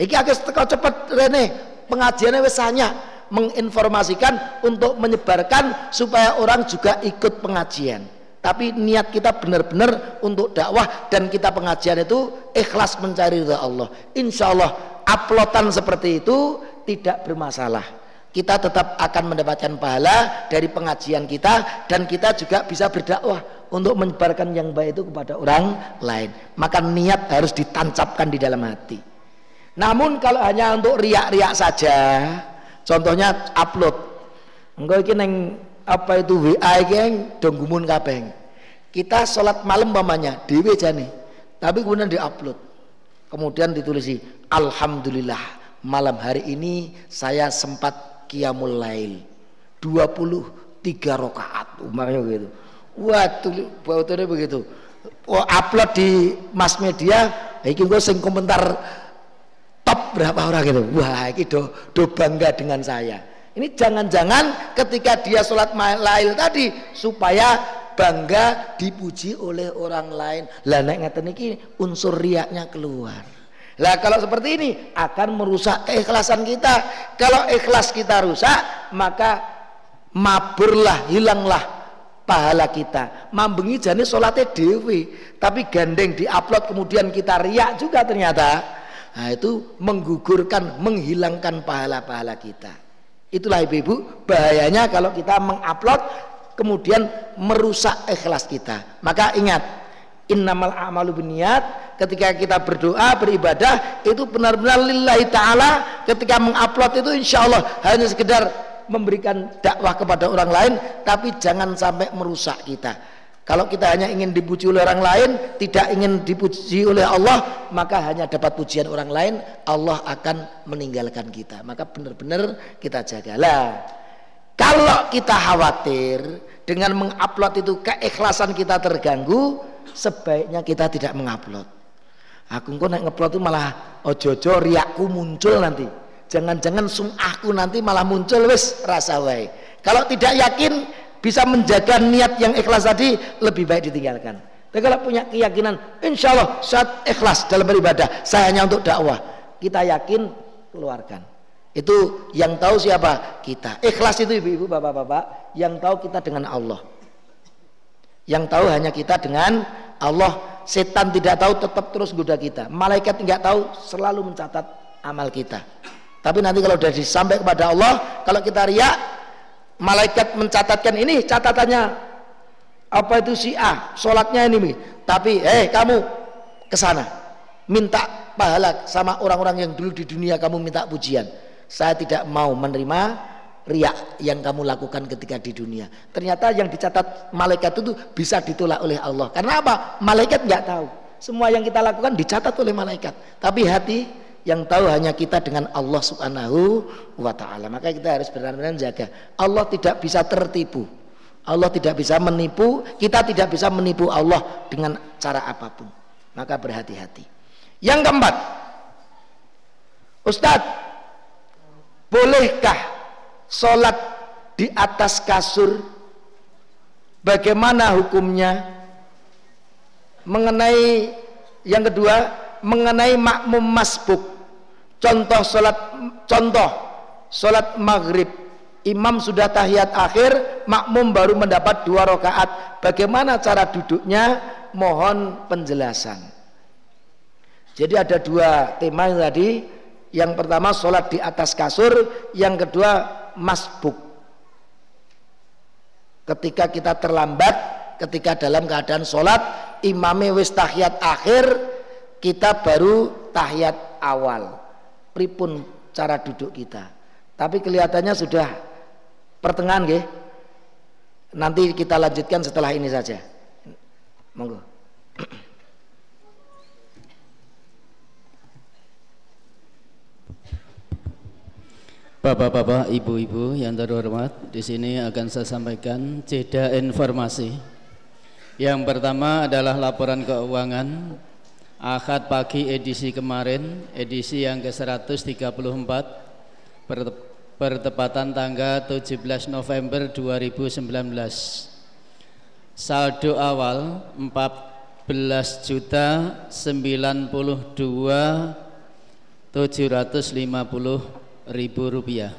Iki agak cepat Rene. Pengajiannya wesanya menginformasikan untuk menyebarkan supaya orang juga ikut pengajian tapi niat kita benar-benar untuk dakwah dan kita pengajian itu ikhlas mencari ridha Allah. Insya Allah uploadan seperti itu tidak bermasalah. Kita tetap akan mendapatkan pahala dari pengajian kita dan kita juga bisa berdakwah untuk menyebarkan yang baik itu kepada orang lain. Maka niat harus ditancapkan di dalam hati. Namun kalau hanya untuk riak-riak saja contohnya upload. Enggak ini apa itu WA yang donggumun kabeh? Kita sholat malam mamanya dewe jane tapi kemudian diupload. Kemudian ditulisi Alhamdulillah malam hari ini saya sempat qiyamul lail 23 rakaat. Umpamanya begitu. Waduh bautnya begitu. Oh, upload di mass media iki gue sing komentar top berapa orang gitu? Wah ini do, do bangga dengan saya ini jangan-jangan ketika dia sholat lail tadi supaya bangga dipuji oleh orang lain. Lah nek ngeten iki unsur riaknya keluar. Lah kalau seperti ini akan merusak keikhlasan kita. Kalau ikhlas kita rusak, maka maburlah, hilanglah pahala kita. Mambengi jane salate dewi, tapi gandeng diupload kemudian kita riak juga ternyata. Nah, itu menggugurkan, menghilangkan pahala-pahala kita. Itulah ibu-ibu bahayanya kalau kita mengupload kemudian merusak ikhlas kita. Maka ingat, innamal a'malu biniat ketika kita berdoa beribadah itu benar-benar lillahi taala ketika mengupload itu insya Allah hanya sekedar memberikan dakwah kepada orang lain tapi jangan sampai merusak kita kalau kita hanya ingin dipuji oleh orang lain, tidak ingin dipuji oleh Allah, maka hanya dapat pujian orang lain, Allah akan meninggalkan kita. Maka benar-benar kita jagalah. Kalau kita khawatir dengan mengupload itu keikhlasan kita terganggu, sebaiknya kita tidak mengupload. Aku kok naik ngupload itu malah ojo-ojo riakku muncul nanti. Jangan-jangan sumahku nanti malah muncul wis rasa wae. Kalau tidak yakin bisa menjaga niat yang ikhlas tadi lebih baik ditinggalkan. Tapi kalau punya keyakinan insya Allah saat ikhlas dalam beribadah saya hanya untuk dakwah. Kita yakin keluarkan. Itu yang tahu siapa? Kita. Ikhlas itu ibu-ibu bapak-bapak yang tahu kita dengan Allah. Yang tahu hanya kita dengan Allah. Setan tidak tahu tetap terus goda kita. Malaikat tidak tahu selalu mencatat amal kita. Tapi nanti kalau sudah disampaikan kepada Allah kalau kita riak malaikat mencatatkan ini catatannya apa itu si A sholatnya ini tapi eh kamu ke sana minta pahala sama orang-orang yang dulu di dunia kamu minta pujian saya tidak mau menerima riak yang kamu lakukan ketika di dunia. Ternyata yang dicatat malaikat itu bisa ditolak oleh Allah. Karena apa? Malaikat nggak tahu. Semua yang kita lakukan dicatat oleh malaikat. Tapi hati yang tahu hanya kita dengan Allah Subhanahu wa taala. Maka kita harus benar-benar jaga. Allah tidak bisa tertipu. Allah tidak bisa menipu, kita tidak bisa menipu Allah dengan cara apa pun. Maka berhati-hati. Yang keempat, Ustadz, bolehkah sholat di atas kasur bagaimana hukumnya mengenai yang kedua mengenai makmum masbuk contoh sholat contoh sholat maghrib. Imam sudah tahiyat akhir makmum baru mendapat dua rakaat. Bagaimana cara duduknya? Mohon penjelasan. Jadi ada dua tema yang tadi. Yang pertama sholat di atas kasur. Yang kedua masbuk. Ketika kita terlambat ketika dalam keadaan sholat imame wis tahiyat akhir kita baru tahiyat awal pripun cara duduk kita? Tapi kelihatannya sudah pertengahan nggih. Nanti kita lanjutkan setelah ini saja. Monggo. Bapak-bapak, ibu-ibu yang terhormat, di sini akan saya sampaikan jeda informasi. Yang pertama adalah laporan keuangan Ahad pagi edisi kemarin, edisi yang ke-134 bertepatan tanggal 17 November 2019. Saldo awal 14 juta 92 750 ribu rupiah.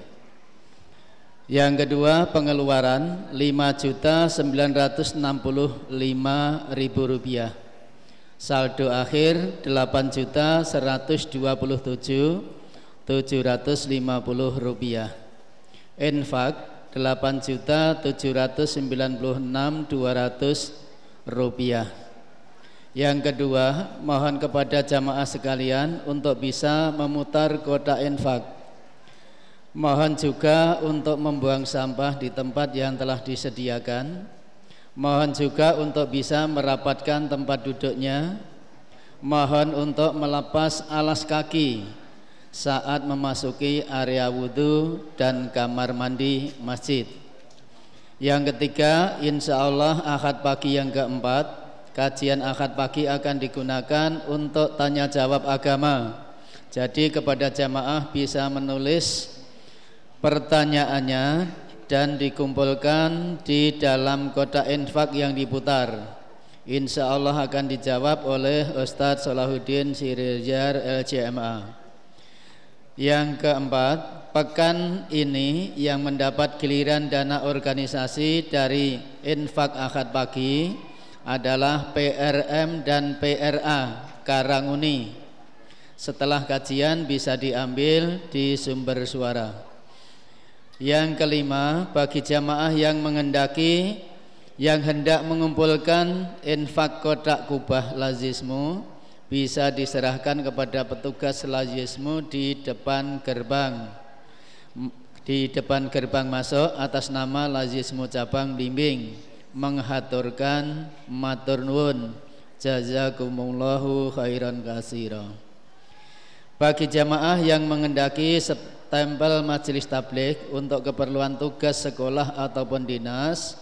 Yang kedua pengeluaran 5 juta 965 ribu rupiah. Saldo akhir 8 juta 127 750 rupiah. Infak 8 juta 796 200 rupiah. Yang kedua, mohon kepada jamaah sekalian untuk bisa memutar kotak infak Mohon juga untuk membuang sampah di tempat yang telah disediakan. Mohon juga untuk bisa merapatkan tempat duduknya. Mohon untuk melepas alas kaki saat memasuki area wudhu dan kamar mandi masjid. Yang ketiga, insya Allah akad pagi yang keempat, kajian akad pagi akan digunakan untuk tanya jawab agama. Jadi kepada jamaah bisa menulis pertanyaannya dan dikumpulkan di dalam kotak infak yang diputar. Insya Allah akan dijawab oleh Ustadz Salahuddin Sirijar LCMA. Yang keempat, pekan ini yang mendapat giliran dana organisasi dari infak akad pagi adalah PRM dan PRA Karanguni. Setelah kajian bisa diambil di sumber suara. Yang kelima, bagi jamaah yang mengendaki yang hendak mengumpulkan infak kotak kubah lazismu bisa diserahkan kepada petugas lazismu di depan gerbang. Di depan gerbang masuk atas nama lazismu cabang bimbing menghaturkan matur nuwun. Jazakumullahu khairan kasira. Bagi jamaah yang mengendaki tempel majelis tablik untuk keperluan tugas sekolah ataupun dinas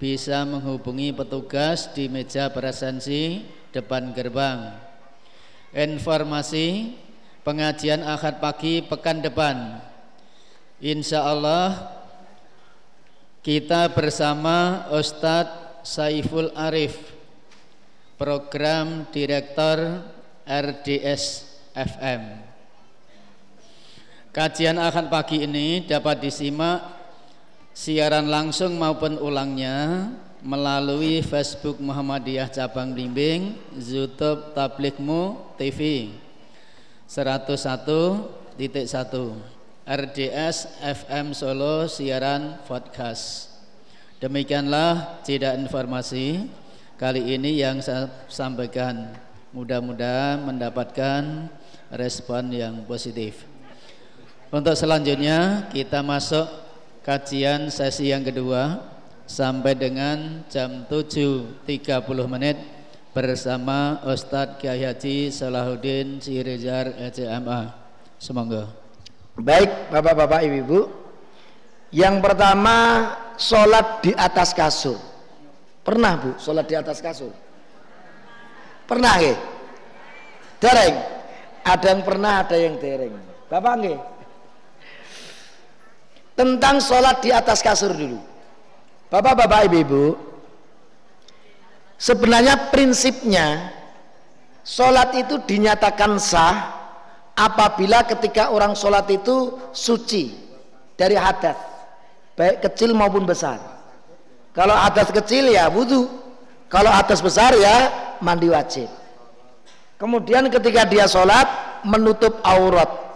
bisa menghubungi petugas di meja presensi depan gerbang. Informasi pengajian akad pagi pekan depan. Insya Allah kita bersama Ustadz Saiful Arif, Program Direktur RDS FM. Kajian akan pagi ini dapat disimak siaran langsung maupun ulangnya melalui Facebook Muhammadiyah Cabang Blimbing, YouTube Tablikmu TV 101.1 RDS FM Solo siaran podcast. Demikianlah tidak informasi kali ini yang saya sampaikan. Mudah-mudahan mendapatkan respon yang positif. Untuk selanjutnya kita masuk kajian sesi yang kedua sampai dengan jam 7.30 menit bersama Ustadz Kiai Haji Salahuddin Sirejar ECMA. Semoga. Baik, Bapak-bapak, Ibu-ibu. Yang pertama, sholat di atas kasur. Pernah, Bu, sholat di atas kasur? Pernah, nggih? Dereng. Ada yang pernah, ada yang dereng. Bapak nggih? Tentang sholat di atas kasur dulu. Bapak-bapak, ibu-ibu, sebenarnya prinsipnya sholat itu dinyatakan sah apabila ketika orang sholat itu suci dari hadas, baik kecil maupun besar. Kalau hadas kecil ya wudhu, kalau hadas besar ya mandi wajib. Kemudian ketika dia sholat menutup aurat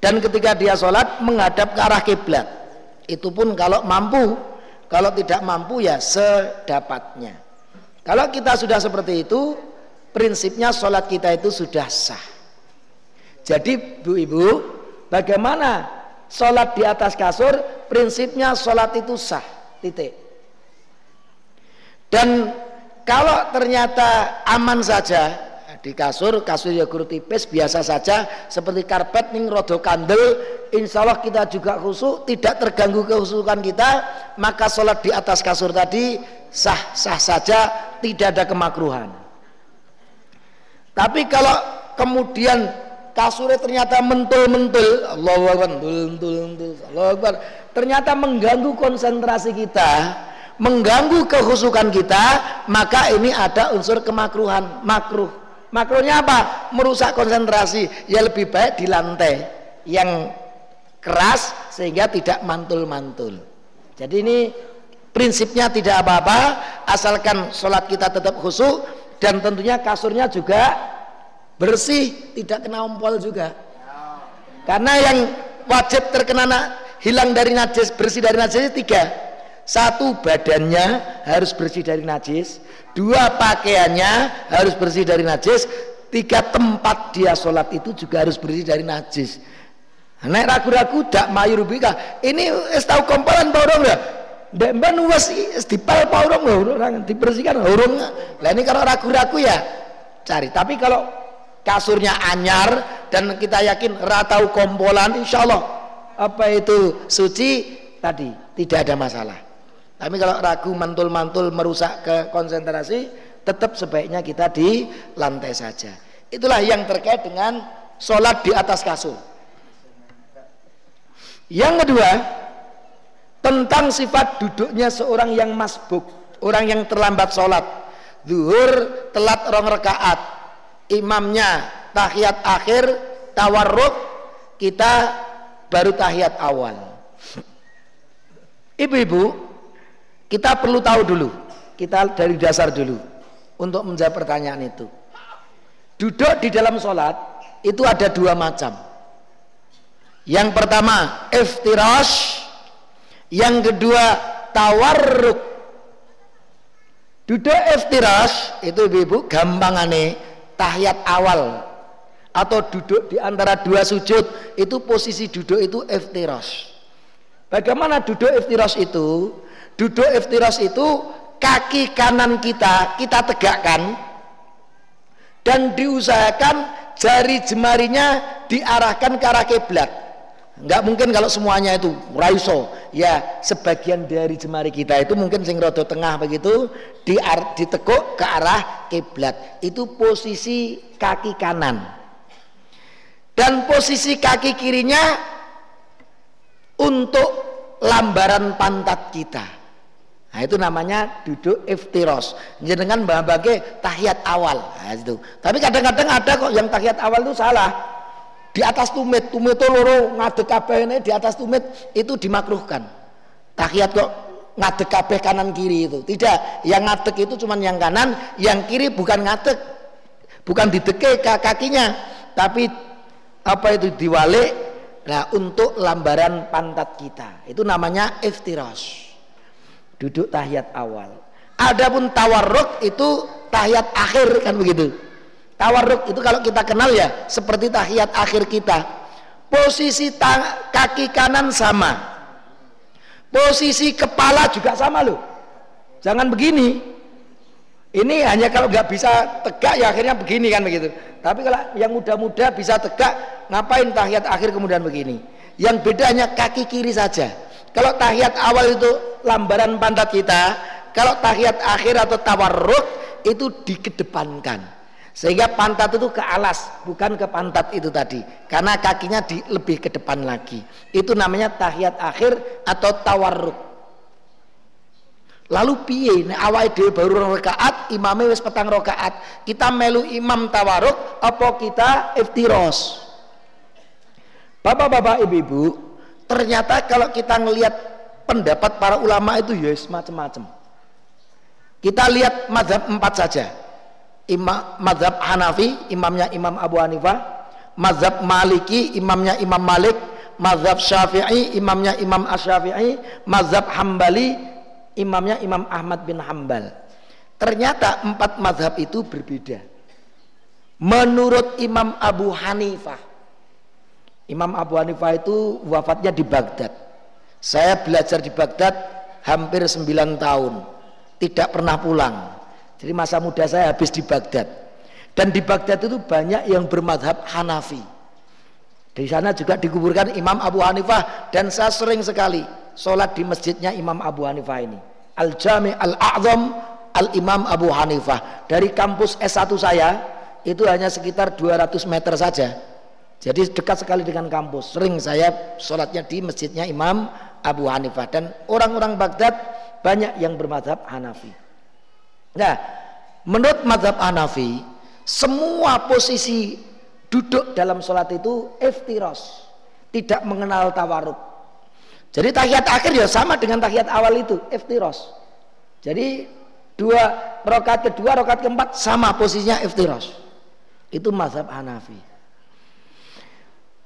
dan ketika dia sholat menghadap ke arah kiblat. Itu pun kalau mampu kalau tidak mampu ya sedapatnya. Kalau kita sudah seperti itu, prinsipnya sholat kita itu sudah sah. Jadi bu ibu, bagaimana sholat di atas kasur? Prinsipnya sholat itu sah, titik. Dan kalau ternyata aman saja, di kasur kasur ya guru tipis biasa saja. Seperti karpet ning rodo kandel insya Allah kita juga khusyuk tidak terganggu kehusukan kita maka sholat di atas kasur tadi sah sah saja tidak ada kemakruhan. Tapi kalau kemudian kasurnya ternyata mentul-mentul Allah Akbar mentul-mentul ternyata mengganggu konsentrasi kita mengganggu kehusukan kita maka ini ada unsur kemakruhan makruh Makronya apa? Merusak konsentrasi. Ya lebih baik di lantai yang keras sehingga tidak mantul-mantul. Jadi ini prinsipnya tidak apa-apa asalkan sholat kita tetap khusyuk dan tentunya kasurnya juga bersih, tidak kena ompol juga. Karena yang wajib terkena hilang dari najis, bersih dari najis tiga satu badannya harus bersih dari najis. Dua pakaiannya harus bersih dari najis. Tiga tempat dia sholat itu juga harus bersih dari najis. Nek ragu-ragu dak mayurubika ini es tahu kompolan borong ya? Dek ban wes dipal paurung orang dibersihkan urung. Lah ini kalau ragu-ragu ya cari. Tapi kalau kasurnya anyar dan kita yakin ratau kompolan insya Allah. Apa itu suci? Tadi tidak ada masalah tapi kalau ragu mantul-mantul merusak ke konsentrasi, tetap sebaiknya kita di lantai saja. Itulah yang terkait dengan sholat di atas kasur. Yang kedua, tentang sifat duduknya seorang yang masbuk, orang yang terlambat sholat. Zuhur telat rong rekaat, imamnya tahiyat akhir, tawarruk, kita baru tahiyat awal. Ibu-ibu, kita perlu tahu dulu, kita dari dasar dulu untuk menjawab pertanyaan itu. Duduk di dalam sholat itu ada dua macam. Yang pertama iftirash, yang kedua tawarruk. Duduk iftirash itu ibu-ibu gampangane tahiyat awal atau duduk di antara dua sujud itu posisi duduk itu iftirash. Bagaimana duduk iftirash itu? Duduk iftiras itu kaki kanan kita kita tegakkan dan diusahakan jari jemarinya diarahkan ke arah kiblat. Enggak mungkin kalau semuanya itu raiso. Ya, sebagian dari jemari kita itu mungkin sing rodo tengah begitu di ditekuk ke arah kiblat. Itu posisi kaki kanan. Dan posisi kaki kirinya untuk lambaran pantat kita. Nah, itu namanya duduk iftiros. Jenengan bahagia tahiyat awal. Nah, itu. Tapi kadang-kadang ada kok yang tahiyat awal itu salah. Di atas tumit, tumit itu loro ngadek kabeh ini di atas tumit itu dimakruhkan. Tahiyat kok ngadek kabeh kanan kiri itu. Tidak, yang ngadek itu cuma yang kanan, yang kiri bukan ngadek. Bukan dideke kakinya, tapi apa itu diwalik nah untuk lambaran pantat kita. Itu namanya iftiras. Duduk tahiyat awal. Adapun tawarruk itu tahiyat akhir kan begitu. Tawarruk itu kalau kita kenal ya seperti tahiyat akhir kita. Posisi kaki kanan sama, Posisi kepala juga sama loh. Jangan begini. Ini hanya kalau nggak bisa tegak ya akhirnya begini kan begitu. Tapi kalau yang muda-muda bisa tegak, ngapain tahiyat akhir kemudian begini? Yang bedanya kaki kiri saja. Kalau tahiyat awal itu lambaran pantat kita, kalau tahiyat akhir atau tawarruk itu dikedepankan. Sehingga pantat itu ke alas bukan ke pantat itu tadi. Karena kakinya di, lebih ke depan lagi. Itu namanya tahiyat akhir atau tawarruk. Lalu piye? Awake dhewe baru rakaat imame wis petang rakaat. Kita melu imam tawarruk apa kita iftiros? Bapak-bapak ibu-ibu ternyata kalau kita ngelihat pendapat para ulama itu ya macam-macam kita lihat mazhab empat saja. Imam mazhab Hanafi imamnya Imam Abu Hanifah mazhab Maliki imamnya Imam Malik mazhab Syafi'i imamnya Imam Asy-Syafi'i mazhab Hambali imamnya Imam Ahmad bin Hambal. Ternyata empat mazhab itu berbeda. Menurut Imam Abu Hanifah Imam Abu Hanifah itu wafatnya di Baghdad saya belajar di Baghdad hampir 9 tahun tidak pernah pulang jadi masa muda saya habis di Baghdad. Dan di Baghdad itu banyak yang bermadhab Hanafi. Di sana juga dikuburkan Imam Abu Hanifah dan saya sering sekali sholat di masjidnya Imam Abu Hanifah ini. Al-Jami Al-A'zam Al-Imam Abu Hanifah. Dari kampus S1 saya itu hanya sekitar 200 meter saja. Jadi dekat sekali dengan kampus. Sering saya sholatnya di masjidnya Imam Abu Hanifah dan orang-orang Baghdad banyak yang bermadhab Hanafi. Nah, menurut madhab Hanafi, semua posisi duduk dalam sholat itu iftiros, tidak mengenal tawaruk. Jadi tahiyat akhir ya sama dengan tahiyat awal itu, iftiros. Jadi dua rokat kedua, rokat keempat sama posisinya iftiros. Itu madhab Hanafi.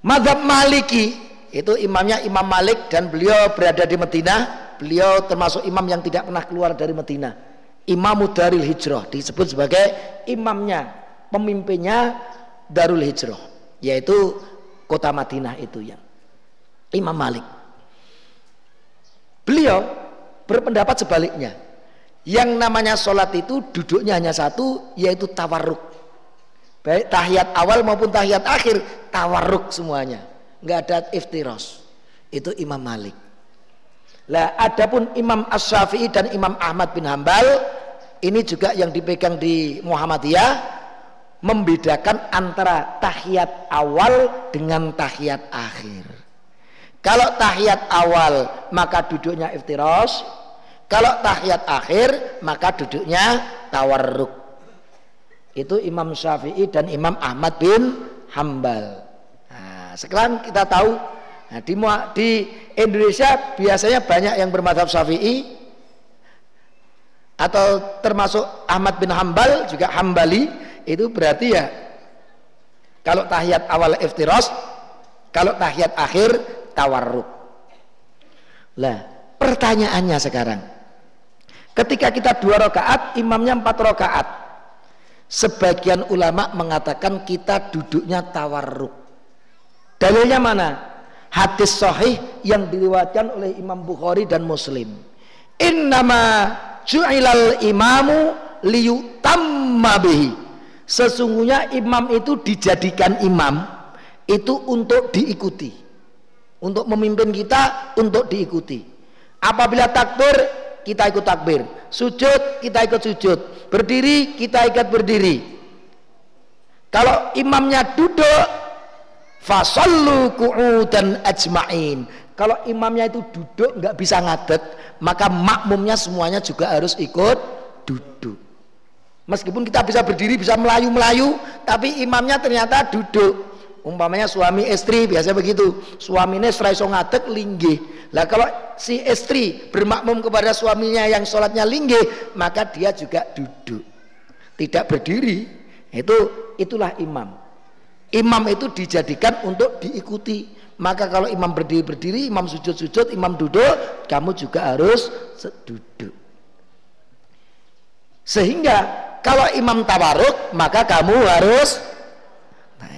Madhab Maliki itu imamnya Imam Malik dan beliau berada di Medina. Beliau termasuk imam yang tidak pernah keluar dari Medina Imam Darul Hijrah disebut sebagai imamnya, pemimpinnya Darul Hijrah, yaitu kota Madinah itu yang Imam Malik. Beliau berpendapat sebaliknya. Yang namanya sholat itu duduknya hanya satu, yaitu tawarruk. Baik tahiyat awal maupun tahiyat akhir, tawarruk semuanya. Nggak ada iftiros. Itu Imam Malik. Lah adapun Imam Asy-Syafi'i dan Imam Ahmad bin Hambal ini juga yang dipegang di Muhammadiyah membedakan antara tahiyat awal dengan tahiyat akhir. Kalau tahiyat awal maka duduknya iftiros, kalau tahiyat akhir maka duduknya tawarruk. Itu Imam Syafi'i dan Imam Ahmad bin Hambal. Nah, sekarang kita tahu Nah, di, di Indonesia biasanya banyak yang bermadhab syafi'i atau termasuk Ahmad bin Hambal juga Hambali itu berarti ya kalau tahiyat awal iftiros kalau tahiyat akhir tawarruk lah pertanyaannya sekarang ketika kita dua rakaat imamnya empat rakaat sebagian ulama mengatakan kita duduknya tawarruk dalilnya mana hadis sahih yang diriwayatkan oleh Imam Bukhari dan Muslim. Innama ju'ilal imamu liyutamma bihi. Sesungguhnya imam itu dijadikan imam itu untuk diikuti. Untuk memimpin kita untuk diikuti. Apabila takbir kita ikut takbir, sujud kita ikut sujud, berdiri kita ikut berdiri. Kalau imamnya duduk fasallu qu'udan ajma'in. Kalau imamnya itu duduk nggak bisa ngadet maka makmumnya semuanya juga harus ikut duduk. Meskipun kita bisa berdiri bisa melayu-melayu tapi imamnya ternyata duduk umpamanya suami istri biasa begitu. Suaminya serai so ngatek linggih. Lah kalau si istri bermakmum kepada suaminya yang sholatnya linggih maka dia juga duduk. Tidak berdiri. Itu itulah imam. Imam itu dijadikan untuk diikuti. Maka kalau imam berdiri berdiri imam sujud sujud imam duduk kamu juga harus duduk. Sehingga kalau imam tawaruk maka kamu harus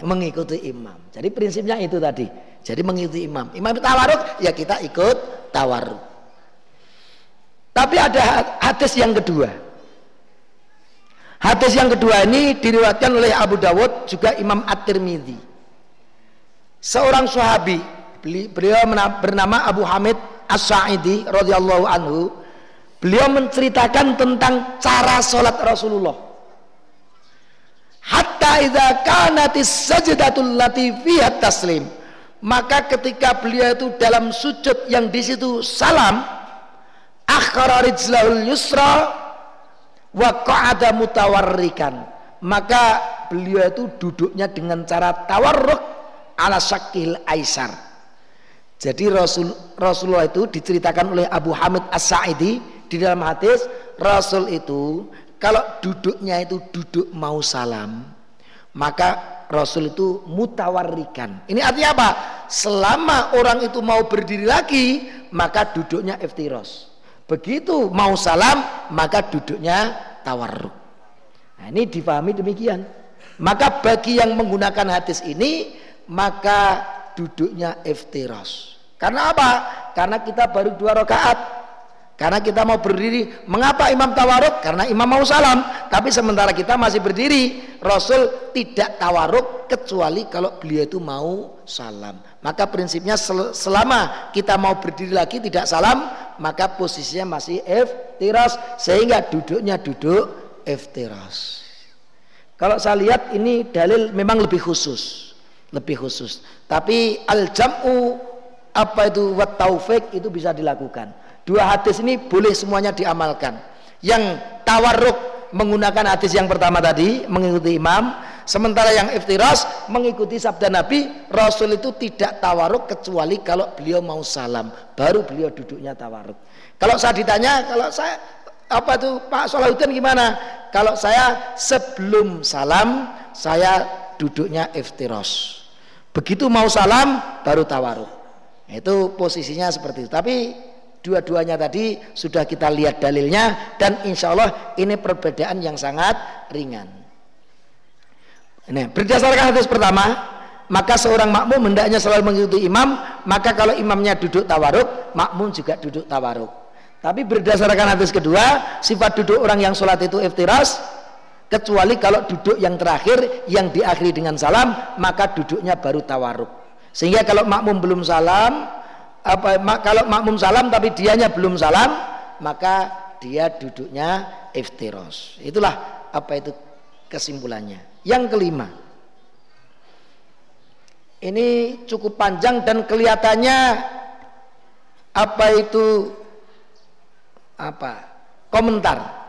mengikuti imam. Jadi prinsipnya itu tadi. Jadi mengikuti imam. Imam tawaruk ya kita ikut tawaruk. Tapi ada hadis yang kedua. Hadis yang kedua ini diriwatkan oleh Abu Dawud juga Imam At-Tirmidzi. Seorang sahabi beliau bernama Abu Hamid As-Sa'idi radhiyallahu anhu Beliau menceritakan tentang cara sholat Rasulullah. Hatta idza kanatis sajdatul lati taslim. Maka ketika beliau itu dalam sujud yang di situ salam, akhara rijlahul yusra wa qa'ada mutawarrikan. Maka beliau itu duduknya dengan cara tawarruk ala syakil aisar. Jadi Rasul Rasulullah itu diceritakan oleh Abu Hamid As-Sa'idi di dalam hadis Rasul itu kalau duduknya itu duduk mau salam, maka Rasul itu mutawarrikan. Ini artinya apa? Selama orang itu mau berdiri lagi, maka duduknya iftiros. Begitu mau salam, maka duduknya tawarruk. Nah, ini difahami demikian. Maka bagi yang menggunakan hadis ini, maka duduknya iftiros. Karena apa? Karena kita baru dua rakaat karena kita mau berdiri. Mengapa imam tawaruk? Karena imam mau salam. Tapi sementara kita masih berdiri. Rasul tidak tawaruk kecuali kalau beliau itu mau salam. Maka prinsipnya selama kita mau berdiri lagi tidak salam, maka posisinya masih iftiras sehingga duduknya duduk iftiras. Kalau saya lihat ini dalil memang lebih khusus, lebih khusus. Tapi al jamu apa itu wat taufik itu bisa dilakukan. Dua hadis ini boleh semuanya diamalkan. Yang tawarruk menggunakan hadis yang pertama tadi mengikuti imam, sementara yang iftiras mengikuti sabda Nabi, Rasul itu tidak tawarruk kecuali kalau beliau mau salam, baru beliau duduknya tawarruk. Kalau saya ditanya, kalau saya apa itu Pak Salahuddin gimana? Kalau saya sebelum salam saya duduknya iftiras. Begitu mau salam baru tawaruk. Itu posisinya seperti itu. Tapi Dua-duanya tadi sudah kita lihat dalilnya dan insya Allah ini perbedaan yang sangat ringan. Nah, berdasarkan hadis pertama, maka seorang makmum hendaknya selalu mengikuti imam, maka kalau imamnya duduk tawaruk, makmum juga duduk tawaruk. Tapi berdasarkan hadis kedua, sifat duduk orang yang sholat itu iftiras, kecuali kalau duduk yang terakhir yang diakhiri dengan salam, maka duduknya baru tawaruk. Sehingga kalau makmum belum salam, apa kalau makmum salam tapi dianya belum salam maka dia duduknya iftiros. Itulah apa itu kesimpulannya. Yang kelima ini cukup panjang dan kelihatannya apa itu apa komentar.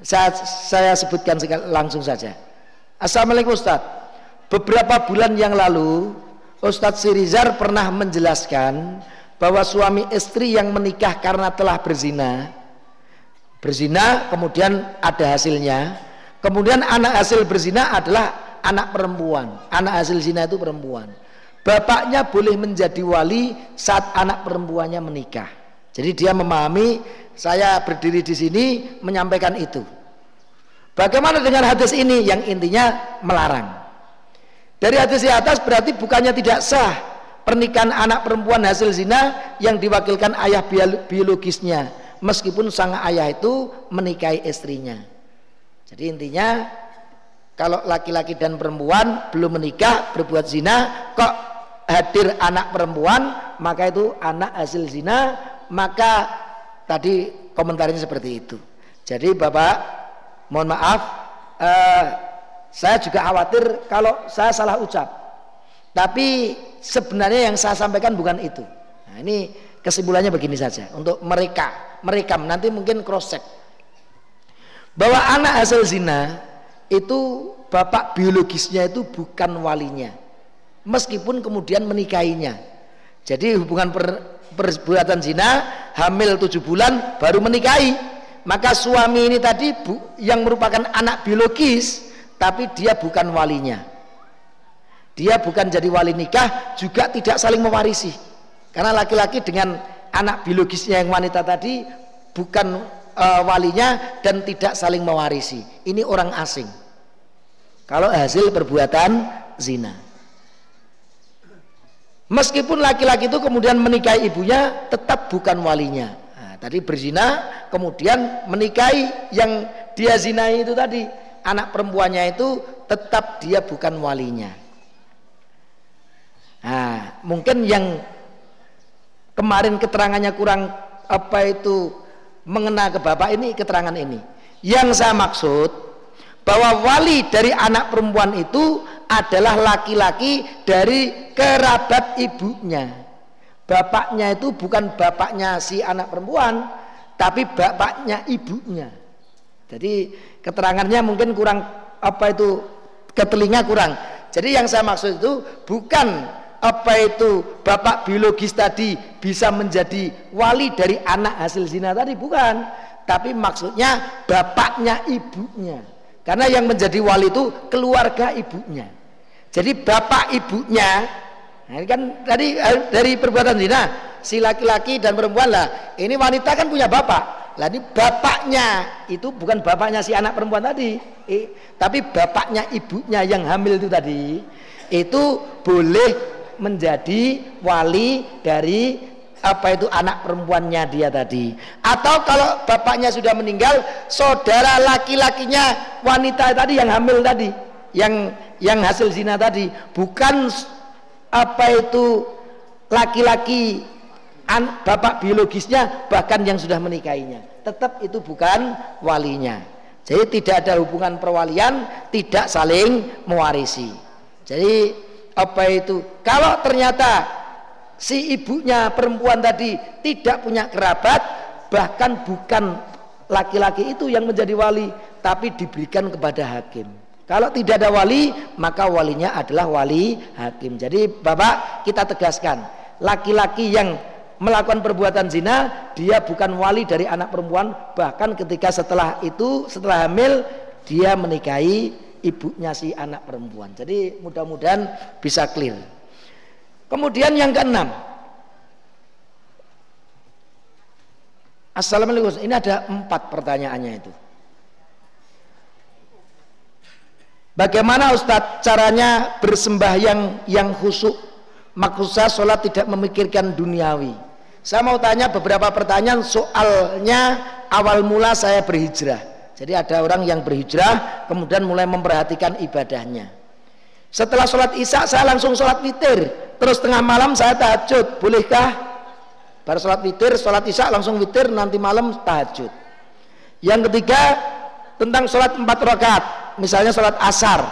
Saya, saya sebutkan langsung saja. Assalamualaikum Ustaz. Beberapa bulan yang lalu Ustadz Sirizar pernah menjelaskan bahwa suami istri yang menikah karena telah berzina berzina kemudian ada hasilnya. Kemudian anak hasil berzina adalah anak perempuan. Anak hasil zina itu perempuan. Bapaknya boleh menjadi wali saat anak perempuannya menikah. Jadi dia memahami saya berdiri di sini menyampaikan itu. Bagaimana dengan hadis ini? Yang intinya melarang. Dari hadis di atas berarti bukannya tidak sah pernikahan anak perempuan hasil zina yang diwakilkan ayah biologisnya. Meskipun sang ayah itu menikahi istrinya. Jadi intinya kalau laki-laki dan perempuan belum menikah berbuat zina kok hadir anak perempuan maka itu anak hasil zina maka tadi komentarnya seperti itu. Jadi bapak mohon maaf eh, saya juga khawatir kalau saya salah ucap. Tapi sebenarnya yang saya sampaikan bukan itu. Nah, ini kesimpulannya begini saja untuk mereka, mereka nanti mungkin cross check bahwa anak hasil zina itu bapak biologisnya itu bukan walinya. meskipun kemudian menikahinya jadi hubungan per, perbuatan zina hamil tujuh bulan baru menikahi maka suami ini tadi bu, yang merupakan anak biologis tapi dia bukan walinya dia bukan jadi wali nikah juga tidak saling mewarisi. Karena laki-laki dengan anak biologisnya yang wanita tadi bukan uh, walinya dan tidak saling mewarisi. Ini orang asing. Kalau hasil perbuatan zina. Meskipun laki-laki itu kemudian menikahi ibunya, tetap bukan walinya. Nah, tadi berzina, kemudian menikahi yang dia zinai itu tadi, anak perempuannya itu tetap dia bukan walinya. Nah, mungkin yang kemarin keterangannya kurang apa itu mengena ke bapak ini keterangan ini. Yang saya maksud bahwa wali dari anak perempuan itu adalah laki-laki dari kerabat ibunya. Bapaknya itu bukan bapaknya si anak perempuan, tapi bapaknya ibunya. Jadi keterangannya mungkin kurang apa itu ke telinga kurang. Jadi yang saya maksud itu bukan apa itu bapak biologis tadi bisa menjadi wali dari anak hasil zina tadi bukan, tapi maksudnya bapaknya ibunya. Karena yang menjadi wali itu keluarga ibunya. Jadi bapak ibunya, nah ini kan tadi eh, dari perbuatan zina, si laki-laki dan perempuan lah. Ini wanita kan punya bapak. Lah ini bapaknya itu bukan bapaknya si anak perempuan tadi, eh, tapi bapaknya ibunya yang hamil itu tadi itu boleh menjadi wali dari apa itu anak perempuannya dia tadi. Atau kalau bapaknya sudah meninggal saudara laki-lakinya wanita tadi yang hamil tadi yang yang hasil zina tadi. Bukan apa itu laki-laki bapak biologisnya bahkan yang sudah menikahinya. Tetap itu bukan walinya. Jadi tidak ada hubungan perwalian tidak saling mewarisi. Jadi apa itu kalau ternyata si ibunya perempuan tadi tidak punya kerabat bahkan bukan laki-laki itu yang menjadi wali tapi diberikan kepada hakim kalau tidak ada wali, maka walinya adalah wali hakim. Jadi Bapak kita tegaskan, laki-laki yang melakukan perbuatan zina, dia bukan wali dari anak perempuan, bahkan ketika setelah itu, setelah hamil, dia menikahi ibunya si anak perempuan. Jadi mudah-mudahan bisa clear. Kemudian yang keenam, Assalamualaikum. Ini ada empat pertanyaannya itu. Bagaimana Ustadz caranya bersembahyang yang khusyuk? Maksud saya sholat tidak memikirkan duniawi. Saya mau tanya beberapa pertanyaan soalnya awal mula saya berhijrah. Jadi ada orang yang berhijrah kemudian mulai memperhatikan ibadahnya. Setelah sholat isya saya langsung sholat witir. Terus tengah malam saya tahajud. Bolehkah? Baru sholat witir, sholat isya langsung witir nanti malam tahajud. Yang ketiga tentang sholat empat rakaat misalnya sholat asar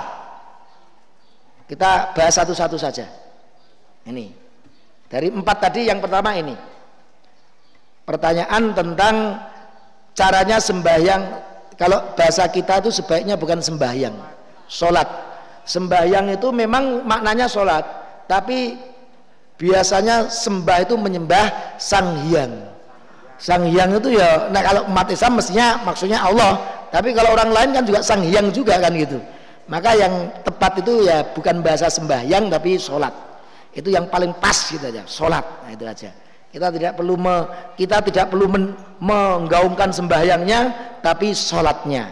kita bahas satu-satu saja ini dari empat tadi yang pertama ini pertanyaan tentang caranya sembahyang kalau bahasa kita itu sebaiknya bukan sembahyang sholat. Sembahyang itu memang maknanya sholat tapi biasanya sembah itu menyembah sang hyang sang hyang itu ya nah kalau umat Islam mestinya maksudnya Allah. Tapi kalau orang lain kan juga sang hyang juga kan gitu. Maka yang tepat itu ya bukan bahasa sembahyang tapi sholat. Itu yang paling pas gitu aja sholat. Nah itu aja kita tidak perlu me, kita tidak perlu men, menggaungkan sembahyangnya tapi sholatnya.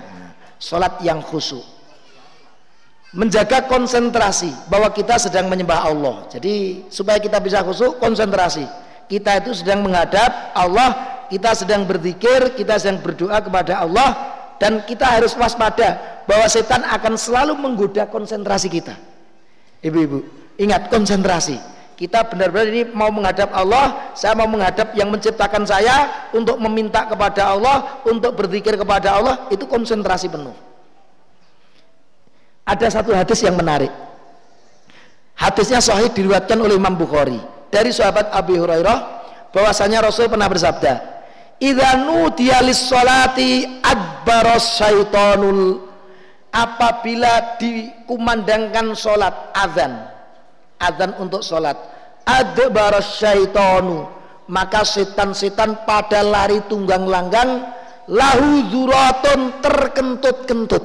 Sholat yang khusyuk. Menjaga konsentrasi bahwa kita sedang menyembah Allah. Jadi supaya kita bisa khusyuk konsentrasi. Kita itu sedang menghadap Allah kita sedang berzikir kita sedang berdoa kepada Allah dan kita harus waspada bahwa setan akan selalu menggoda konsentrasi kita. Ibu-ibu ingat konsentrasi kita benar-benar ini mau menghadap Allah saya mau menghadap yang menciptakan saya untuk meminta kepada Allah untuk berzikir kepada Allah itu konsentrasi penuh. Ada satu hadis yang menarik. Hadisnya sahih diriwayatkan oleh Imam Bukhari dari sahabat Abi Hurairah bahwasanya Rasul pernah bersabda idza nudiya syaitonul apabila dikumandangkan salat azan adzan untuk sholat. Adbar syaitonu maka setan-setan pada lari tunggang langgang lahu zuratun terkentut-kentut.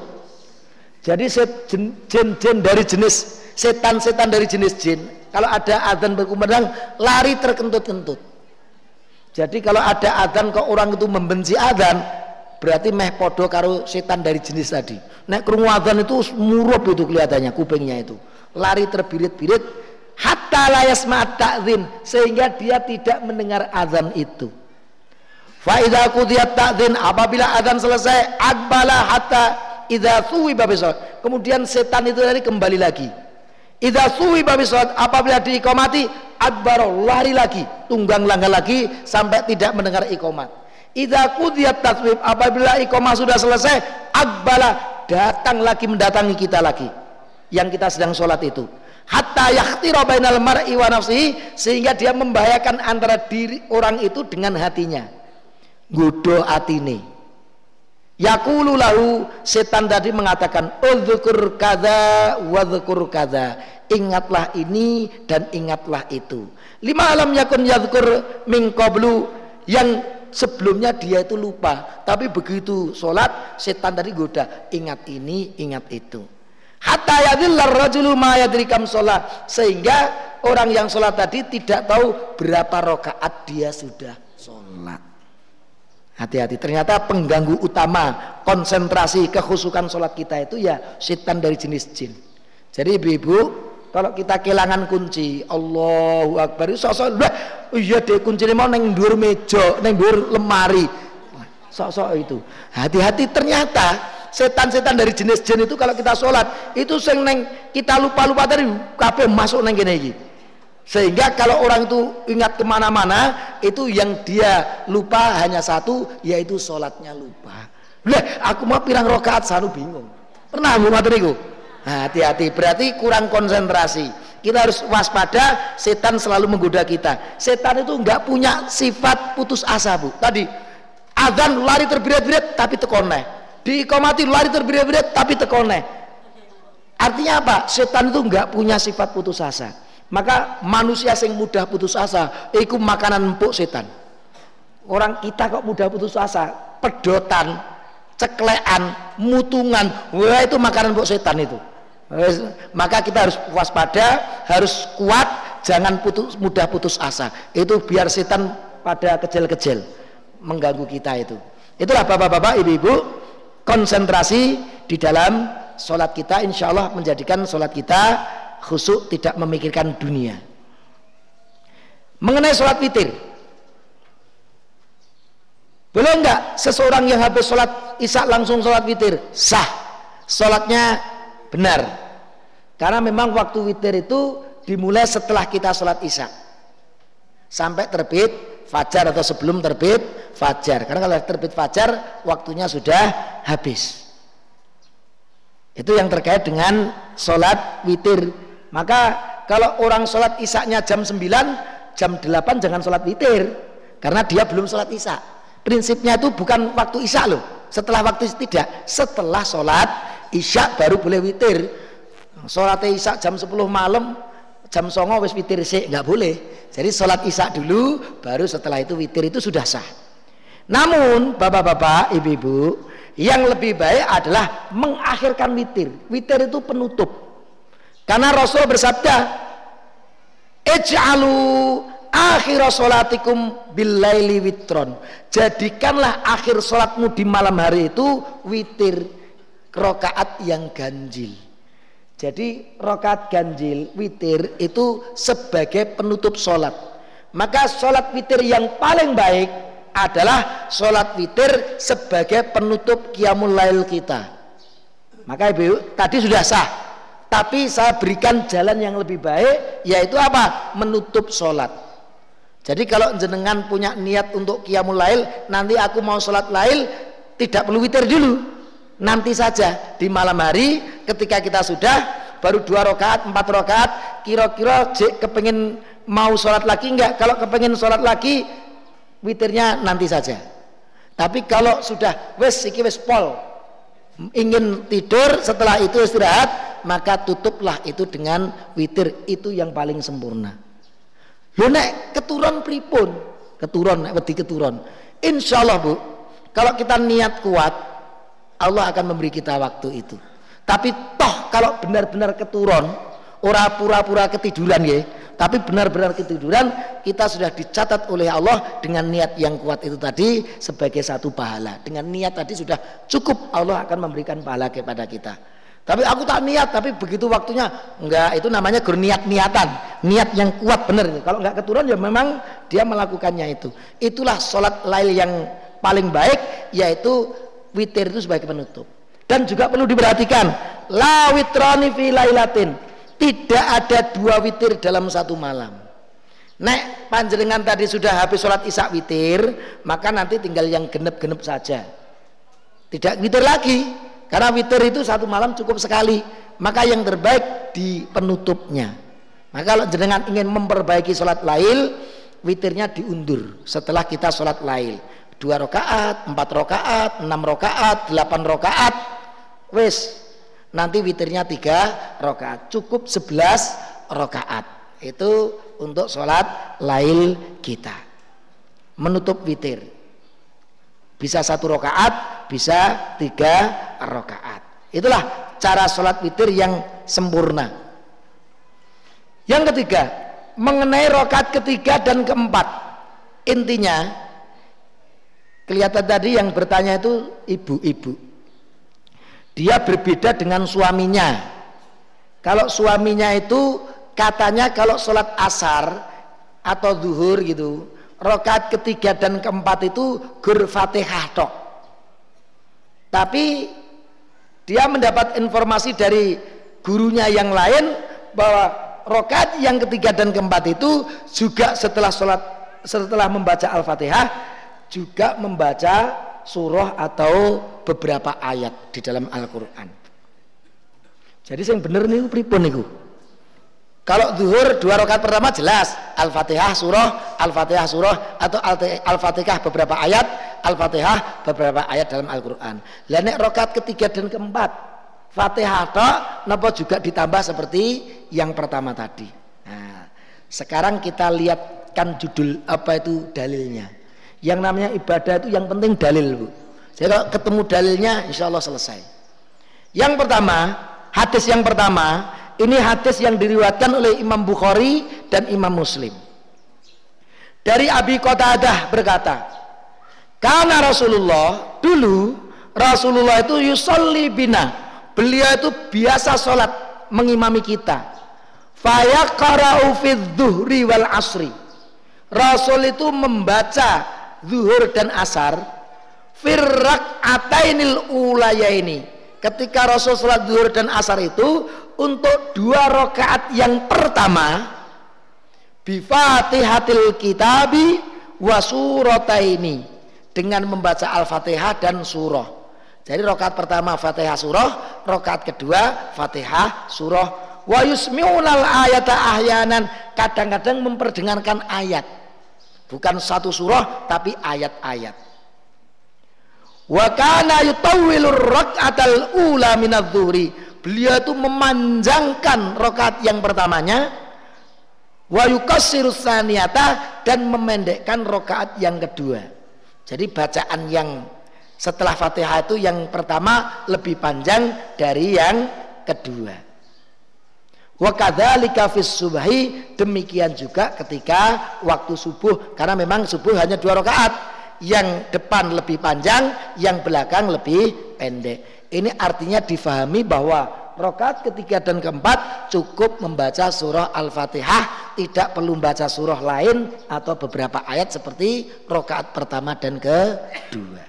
Jadi jin-jin dari jenis setan-setan dari jenis jin kalau ada adzan berkumandang lari terkentut-kentut. Jadi kalau ada adzan kok orang itu membenci adzan berarti meh podo karo setan dari jenis tadi. Nek krungu adzan itu murup itu kelihatannya kupingnya itu. Lari terbirit-birit hatta layas ta'zin sehingga dia tidak mendengar azan itu. Fa idza qudiyat ta'zin apabila azan selesai akbala hatta idza suwiba bisawat kemudian setan itu dari kembali lagi. Idza suwiba bisawat apabila diikomati akbar lari lagi tunggang langgar lagi sampai tidak mendengar ikomat idza qudiyat taswib apabila ikomah sudah selesai akbala datang lagi mendatangi kita lagi. Yang kita sedang sholat itu hatta yakhtira bainal mar'i wa sehingga dia membahayakan antara diri orang itu dengan hatinya. Godo atine. Yakulu lahu setan tadi mengatakan udzukur kada wa kada ingatlah ini dan ingatlah itu. Lima alam yakun yadzukur min qablu yang sebelumnya dia itu lupa. Tapi begitu sholat setan tadi goda ingat ini ingat itu hatta yadillar rajulu ma yadrikam sholat. Sehingga orang yang sholat tadi tidak tahu berapa rokaat dia sudah sholat. Hati-hati ternyata pengganggu utama konsentrasi kekhusukan sholat kita itu ya setan dari jenis jin. Jadi ibu-ibu kalau kita kehilangan kunci Allahu Akbar sosok iya deh kunci mau neng dur meja neng dur lemari. Sosok itu. Hati-hati ternyata setan-setan dari jenis jin itu kalau kita sholat. Itu sing neng kita lupa-lupa tadi kafe masuk neng gini iki. Sehingga kalau orang itu ingat ke mana-mana itu yang dia lupa hanya satu yaitu sholatnya lupa. Lah aku mau pirang rokaat selalu bingung. Pernah bu materiku hati-hati berarti kurang konsentrasi. Kita harus waspada setan selalu menggoda kita. Setan itu nggak punya sifat putus asa bu. Tadi azan lari terbirit-birit tapi tekoneh diikomati lari terbirit-birit tapi tekone artinya apa? Setan itu nggak punya sifat putus asa. Maka manusia yang mudah putus asa itu makanan empuk setan. Orang kita kok mudah putus asa? Pedotan ceklean mutungan. Wah itu makanan empuk setan itu. Maka kita harus waspada harus kuat jangan putus, mudah putus asa. Itu biar setan pada kecil-kecil mengganggu kita itu. Itulah bapak-bapak ibu-ibu konsentrasi di dalam sholat kita insya Allah menjadikan sholat kita khusuk tidak memikirkan dunia. Mengenai sholat witir boleh enggak seseorang yang habis sholat isya langsung sholat witir? Sah sholatnya benar. Karena memang waktu witir itu dimulai setelah kita sholat isya. Sampai terbit fajar atau sebelum terbit fajar. Karena kalau terbit fajar waktunya sudah habis. Itu yang terkait dengan sholat witir. Maka kalau orang sholat isaknya jam 9 jam 8 jangan sholat witir. Karena dia belum sholat isak prinsipnya itu bukan waktu isak loh. Setelah waktu tidak setelah sholat isak baru boleh witir. Sholat isak jam 10 malam jam songo wis witir sih nggak boleh. Jadi sholat isya dulu baru setelah itu witir itu sudah sah. Namun bapak-bapak ibu-ibu yang lebih baik adalah mengakhirkan witir. Witir itu penutup. Karena Rasul bersabda ij'alu akhir sholatikum billaili witron. Jadikanlah akhir sholatmu di malam hari itu witir rokaat yang ganjil jadi rokat ganjil witir itu sebagai penutup sholat. Maka sholat witir yang paling baik adalah sholat witir sebagai penutup kiamul lail kita. Maka ibu tadi sudah sah. Tapi saya berikan jalan yang lebih baik yaitu apa? Menutup sholat. Jadi kalau jenengan punya niat untuk kiamul lail, nanti aku mau sholat lail tidak perlu witir dulu nanti saja di malam hari ketika kita sudah baru dua rakaat empat rakaat kira-kira kepengen mau sholat lagi enggak kalau kepengen sholat lagi witirnya nanti saja. Tapi kalau sudah wes iki wes pol. Ingin tidur setelah itu istirahat maka tutuplah itu dengan witir. Itu yang paling sempurna. Lu nek keturun pripun? Keturun nek wedi keturun insyaallah Bu kalau kita niat kuat Allah akan memberi kita waktu itu. Tapi toh kalau benar-benar keturun ora pura-pura ketiduran ya. Tapi benar-benar ketiduran kita sudah dicatat oleh Allah dengan niat yang kuat itu tadi sebagai satu pahala. Dengan niat tadi sudah cukup Allah akan memberikan pahala kepada kita. Tapi aku tak niat tapi begitu waktunya enggak itu namanya niat niatan niat yang kuat benar kalau enggak keturun ya memang dia melakukannya itu. Itulah sholat lail yang paling baik yaitu witir itu sebagai penutup dan juga perlu diperhatikan la witrani fi lailatin tidak ada dua witir dalam satu malam. Nek panjenengan tadi sudah habis sholat isya witir, maka nanti tinggal yang genep-genep saja. Tidak witir lagi, karena witir itu satu malam cukup sekali. Maka yang terbaik di penutupnya. Maka kalau jenengan ingin memperbaiki sholat lail, witirnya diundur setelah kita sholat lail. Dua rakaat, empat rakaat, enam rakaat, delapan rakaat, wes nanti witirnya tiga rakaat. Cukup sebelas rakaat. Itu untuk sholat lail kita. Menutup witir. Bisa satu rakaat bisa tiga rakaat. Itulah cara sholat witir yang sempurna. Yang ketiga mengenai rakaat ketiga dan keempat. Intinya kelihatan tadi yang bertanya itu ibu-ibu. Dia berbeda dengan suaminya. Kalau suaminya itu katanya kalau sholat asar atau zuhur gitu rokat ketiga dan keempat itu gur fatihah tok. Tapi dia mendapat informasi dari gurunya yang lain bahwa rokat yang ketiga dan keempat itu juga setelah sholat setelah membaca al-fatihah juga membaca surah atau beberapa ayat di dalam Al-Quran. Jadi yang bener nih pripun niku? Kalau zuhur dua rakaat pertama jelas. Al-Fatihah surah Al-Fatihah surah atau Al-Fatihah beberapa ayat Al-Fatihah beberapa ayat dalam Al-Quran. Nek rakaat ketiga dan keempat Fatihah tok napa juga ditambah seperti yang pertama tadi? Nah, sekarang kita lihatkan judul apa itu dalilnya yang namanya ibadah itu yang penting dalil bu. Jadi kalau ketemu dalilnya insya Allah selesai. Yang pertama hadis yang pertama ini hadis yang diriwatkan oleh Imam Bukhari dan Imam Muslim. Dari Abi Qatadah berkata karena Rasulullah dulu Rasulullah itu yusolli bina. Beliau itu biasa sholat mengimami kita. Fayaqra'u fid wal asri. Rasul itu membaca zuhur dan asar firrak atainil ulaya ini ketika Rasul salat zuhur dan asar itu untuk dua rakaat yang pertama bifatihatil kitabi ini dengan membaca al-fatihah dan surah. Jadi rakaat pertama fatihah surah rakaat kedua fatihah surah. Wa yusmi'unal ayata ahyanan kadang-kadang memperdengarkan ayat bukan satu surah tapi ayat-ayat. Wa kana yutawwilur rak'atal ula minadzuhri beliau itu memanjangkan rakaat yang pertamanya. Wa yukassiru saniyata dan memendekkan rakaat yang kedua. Jadi bacaan yang setelah Fatihah itu yang pertama lebih panjang dari yang kedua Wa kadzalika fis subhi demikian juga ketika waktu subuh karena memang subuh hanya dua rakaat. Yang depan lebih panjang, yang belakang lebih pendek. Ini artinya difahami bahwa rakaat ketiga dan keempat cukup membaca surah Al-Fatihah, tidak perlu membaca surah lain atau beberapa ayat seperti rakaat pertama dan kedua.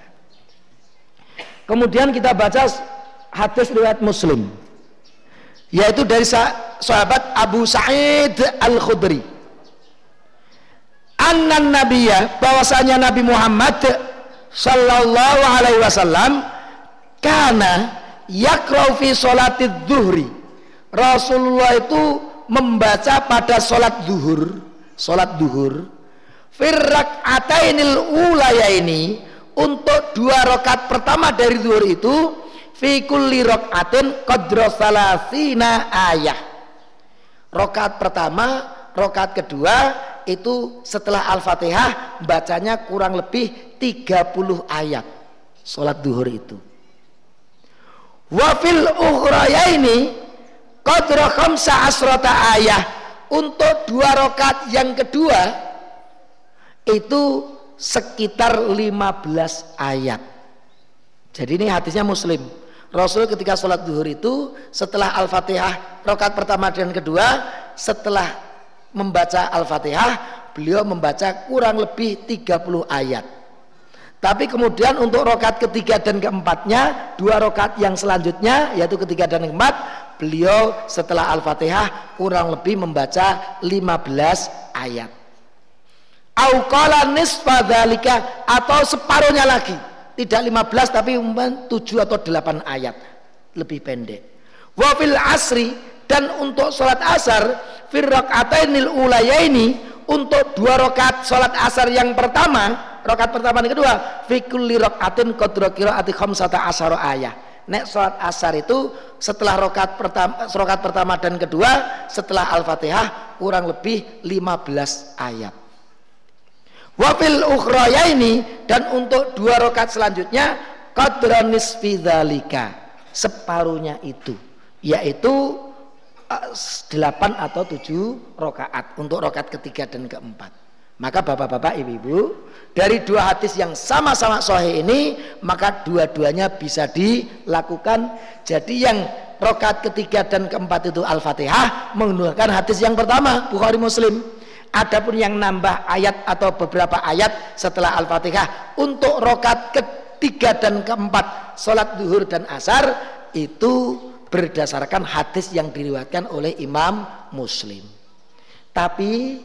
Kemudian kita baca hadis riwayat Muslim yaitu dari sahabat Abu Sa'id Al-Khudri. Annan nabiyya bahwasanya Nabi Muhammad sallallahu alaihi wasallam karena yakrau fi sholatid zuhri Rasulullah itu membaca pada sholat zuhur sholat zuhur firrak atainil ulaya ini untuk dua rakaat pertama dari zuhur itu fi kulli rakaatin qadra salasina ayah. Rakaat pertama rakaat kedua itu setelah Al-Fatihah bacanya kurang lebih 30 ayat sholat duhur itu. Wafil ukhraya ini qadra khamsa ayah. Untuk dua rakaat yang kedua itu sekitar 15 ayat. Jadi ini hadisnya muslim Rasul ketika sholat duhur itu setelah Al-Fatihah rakaat pertama dan kedua setelah membaca Al-Fatihah, beliau membaca kurang lebih 30 ayat. Tapi kemudian untuk rokat ketiga dan keempatnya, dua rokat yang selanjutnya, yaitu ketiga dan keempat, beliau setelah Al-Fatihah kurang lebih membaca 15 ayat. Atau separuhnya lagi. Tidak 15 tapi 7 atau 8 ayat. Lebih pendek. Wafil asri dan untuk sholat asar firraqatainil ulayaini untuk dua rakaat sholat asar yang pertama rakaat pertama dan kedua fi kulli rakaatin qadra qiraati khamsata asyara ayah nek sholat asar itu setelah rakaat pertama rakaat pertama dan kedua setelah al-fatihah kurang lebih 15 ayat wafil ukhrayaini dan untuk dua rakaat selanjutnya qadra nisfi separuhnya itu yaitu delapan atau tujuh rokaat untuk rokaat ketiga dan keempat. Maka bapak-bapak ibu-ibu dari dua hadis yang sama-sama sahih ini maka dua-duanya bisa dilakukan. Jadi yang rokaat ketiga dan keempat itu al-fatihah menggunakan hadis yang pertama Bukhari Muslim adapun yang nambah ayat atau beberapa ayat setelah al-fatihah untuk rokaat ketiga dan keempat sholat duhur dan asar itu berdasarkan hadis yang diriwayatkan oleh Imam Muslim. Tapi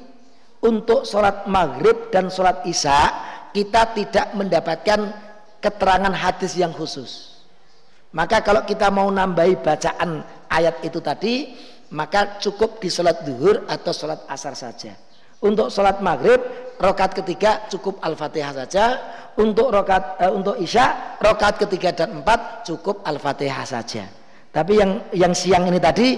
untuk sholat maghrib dan sholat isya kita tidak mendapatkan keterangan hadis yang khusus. Maka kalau kita mau nambahi bacaan ayat itu tadi, maka cukup di sholat duhur atau sholat asar saja. Untuk sholat maghrib, rokat ketiga cukup al-fatihah saja. Untuk rokat uh, untuk isya, rokat ketiga dan empat cukup al-fatihah saja. Tapi yang yang siang ini tadi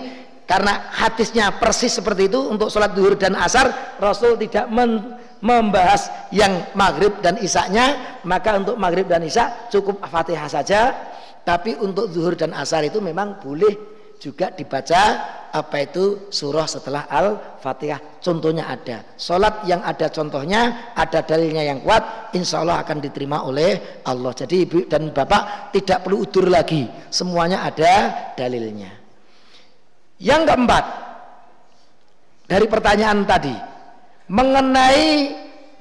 karena hadisnya persis seperti itu untuk sholat duhur dan asar Rasul tidak men, membahas yang maghrib dan isaknya maka untuk maghrib dan isak cukup fatihah saja tapi untuk zuhur dan asar itu memang boleh juga dibaca apa itu surah setelah al-fatihah. Contohnya ada sholat yang ada contohnya ada dalilnya yang kuat insya Allah akan diterima oleh Allah. Jadi ibu dan bapak tidak perlu udur lagi semuanya ada dalilnya. Yang keempat dari pertanyaan tadi mengenai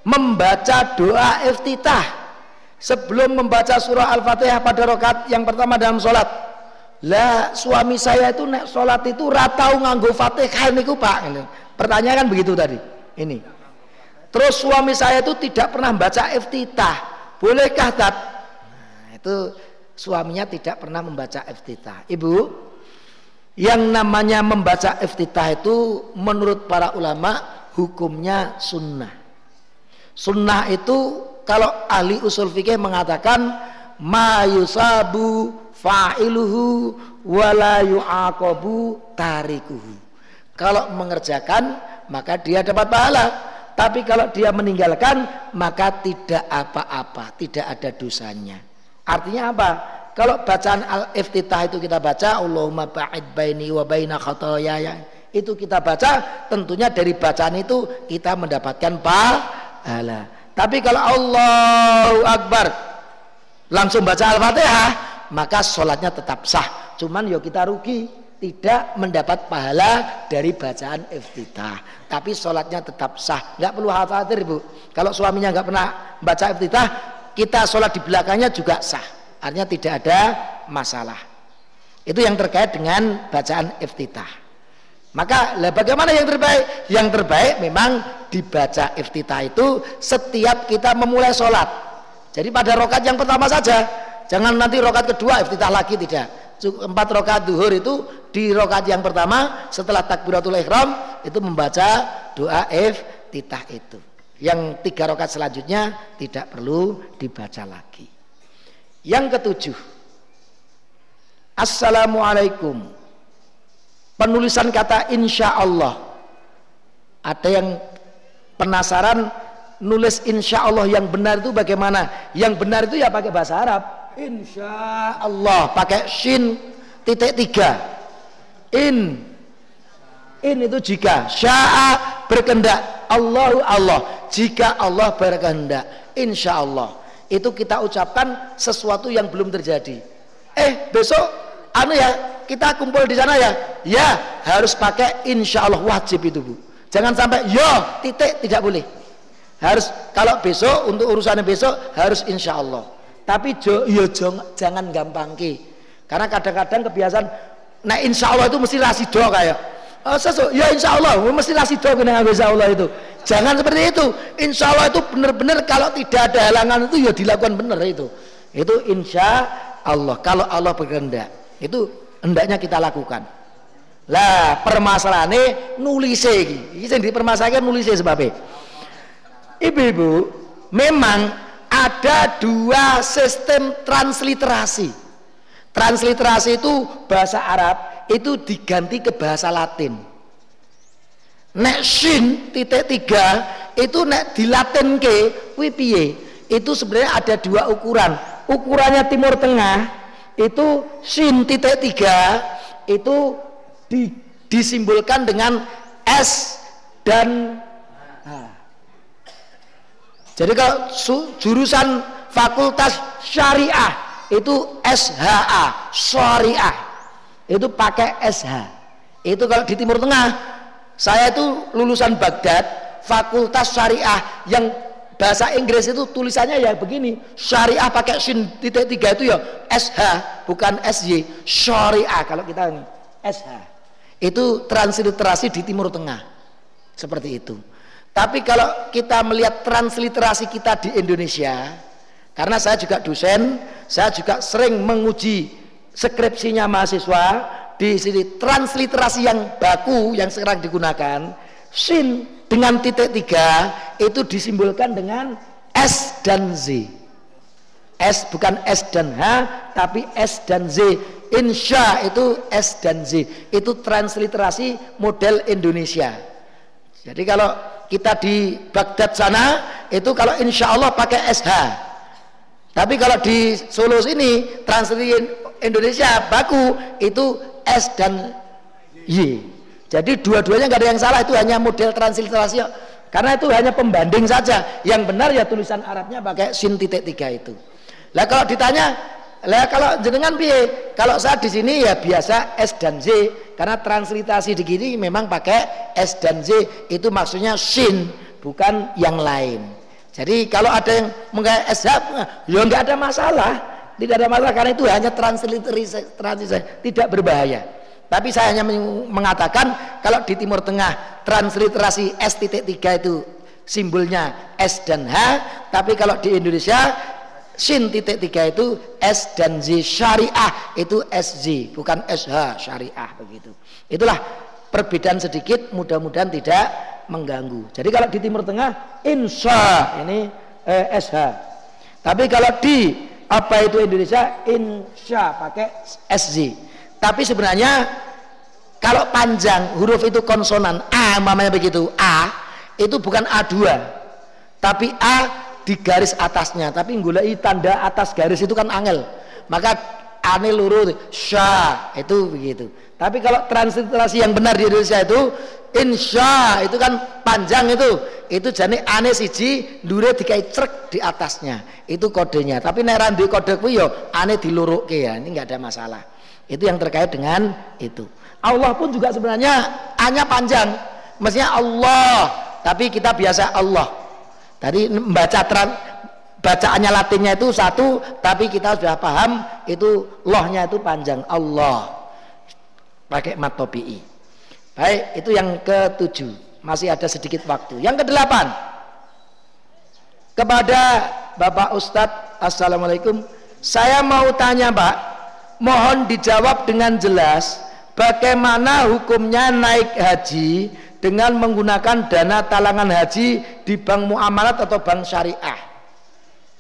membaca doa iftitah. Sebelum membaca surah al-fatihah pada rokat yang pertama dalam sholat lah suami saya itu nek sholat itu ratau nganggo fatihah niku pak. Pertanyaan kan begitu tadi. Ini. Terus suami saya itu tidak pernah baca iftitah. Bolehkah tat nah, itu suaminya tidak pernah membaca iftitah. Ibu yang namanya membaca iftitah itu menurut para ulama hukumnya sunnah. Sunnah itu kalau ahli usul fikih mengatakan ma yusabu fa'iluhu wala yu'aqabu tarikuhu. Kalau mengerjakan maka dia dapat pahala. Tapi kalau dia meninggalkan maka tidak apa-apa tidak ada dosanya. Artinya apa? Kalau bacaan al-iftitah itu kita baca Allahumma ba'id baini wa baina khotoyaya itu kita baca tentunya dari bacaan itu kita mendapatkan pahala. Tapi kalau Allahu Akbar langsung baca Al-Fatihah maka sholatnya tetap sah. Cuman yo kita rugi tidak mendapat pahala dari bacaan iftitah. Tapi sholatnya tetap sah. Nggak perlu khawatir ibu kalau suaminya nggak pernah baca iftitah kita sholat di belakangnya juga sah. Artinya tidak ada masalah. Itu yang terkait dengan bacaan iftitah. Maka lah bagaimana yang terbaik? Yang terbaik memang dibaca iftitah itu setiap kita memulai sholat. Jadi pada rokat yang pertama saja Jangan nanti rokat kedua iftitah lagi tidak. Empat rokat duhur itu di rokat yang pertama setelah takbiratul ihram itu membaca doa iftitah itu. Yang tiga rokat selanjutnya tidak perlu dibaca lagi. Yang ketujuh, Assalamualaikum. Penulisan kata insya Allah. Ada yang penasaran nulis insya Allah yang benar itu bagaimana? Yang benar itu ya pakai bahasa Arab. Insya Allah pakai shin titik tiga. In. In itu jika. Syaa berkehendak Allahu Allah. Jika Allah berkehendak insya Allah itu kita ucapkan sesuatu yang belum terjadi. Eh besok? Anu ya kita kumpul di sana ya? Ya harus pakai insya Allah wajib itu bu. Jangan sampai yo titik tidak boleh. Harus kalau besok untuk urusannya besok harus insya Allah tapi jo, yo jong, jangan gampang ki. Karena kadang-kadang kebiasaan nah insya Allah itu mesti rasido kayak. Oh, sesu, ya insya Allah mesti rasido kena insya Allah itu. Jangan seperti itu. Insya Allah itu benar-benar kalau tidak ada halangan itu ya dilakukan benar itu. Itu insya Allah. Kalau Allah berkehendak itu hendaknya kita lakukan. Lah permasalahannya nulis iki. Iki sing dipermasalahkan nulis sebabnya ibu-ibu memang ada dua sistem transliterasi. Transliterasi itu bahasa Arab itu diganti ke bahasa Latin. Nek shin titik tiga itu nek dilatin ke wipiye itu sebenarnya ada dua ukuran. Ukurannya timur tengah itu shin titik tiga itu di, disimbolkan dengan S dan. Jadi kalau jurusan fakultas syariah itu SHA, syariah. Itu pakai SH. Itu kalau di Timur Tengah saya itu lulusan Baghdad, fakultas syariah yang bahasa Inggris itu tulisannya ya begini, syariah pakai sin titik tiga itu ya SH bukan SY, syariah kalau kita ini SH. Itu transliterasi di Timur Tengah. Seperti itu. Tapi kalau kita melihat transliterasi kita di Indonesia, karena saya juga dosen, saya juga sering menguji skripsinya mahasiswa, di sini transliterasi yang baku yang sekarang digunakan sin dengan titik tiga itu disimbolkan dengan S dan Z. S bukan S dan H tapi S dan Z. Insya itu S dan Z. Itu transliterasi model Indonesia. Jadi kalau kita di Baghdad sana itu kalau insya Allah pakai SH tapi kalau di Solo sini transliterasi Indonesia baku itu S dan Y. Jadi dua-duanya nggak ada yang salah itu hanya model transliterasi karena itu hanya pembanding saja. Yang benar ya tulisan Arabnya pakai sin titik tiga itu. Lah kalau ditanya, lah kalau jenengan piye? Kalau saya di sini ya biasa S dan Z karena transliterasi di gini memang pakai S dan Z itu maksudnya sin bukan yang lain. Jadi kalau ada yang mengkayak S ya nggak ada masalah tidak ada masalah karena itu hanya transliterasi, transliterasi tidak berbahaya. Tapi saya hanya mengatakan kalau di Timur Tengah transliterasi S titik tiga itu simbolnya S dan H, tapi kalau di Indonesia sin titik tiga itu S dan Z syariah itu SZ bukan SH syariah begitu. Itulah perbedaan sedikit mudah-mudahan tidak mengganggu. Jadi kalau di Timur Tengah insya ini eh, SH. Tapi kalau di apa itu Indonesia insya pakai SZ tapi sebenarnya kalau panjang huruf itu konsonan A mamanya begitu A itu bukan A2 tapi A di garis atasnya. Tapi gulai tanda atas garis itu kan angel. Maka ane luru sya itu begitu. Tapi kalau transliterasi yang benar di Indonesia itu insya itu kan panjang itu. Itu jadi aneh siji dure dikai cerek di atasnya. Itu kodenya. Tapi nek ra kode kuwi yo aneh dilurukke ya. Ini nggak ada masalah. Itu yang terkait dengan itu. Allah pun juga sebenarnya hanya panjang. Mestinya Allah tapi kita biasa Allah tadi membaca tran, bacaannya latinnya itu satu tapi kita sudah paham itu lohnya itu panjang Allah pakai matopi baik itu yang ketujuh masih ada sedikit waktu. Yang kedelapan, kepada Bapak Ustadz, Assalamualaikum. Saya mau tanya Pak, mohon dijawab dengan jelas bagaimana hukumnya naik haji dengan menggunakan dana talangan haji di bank muamalat atau bank syariah.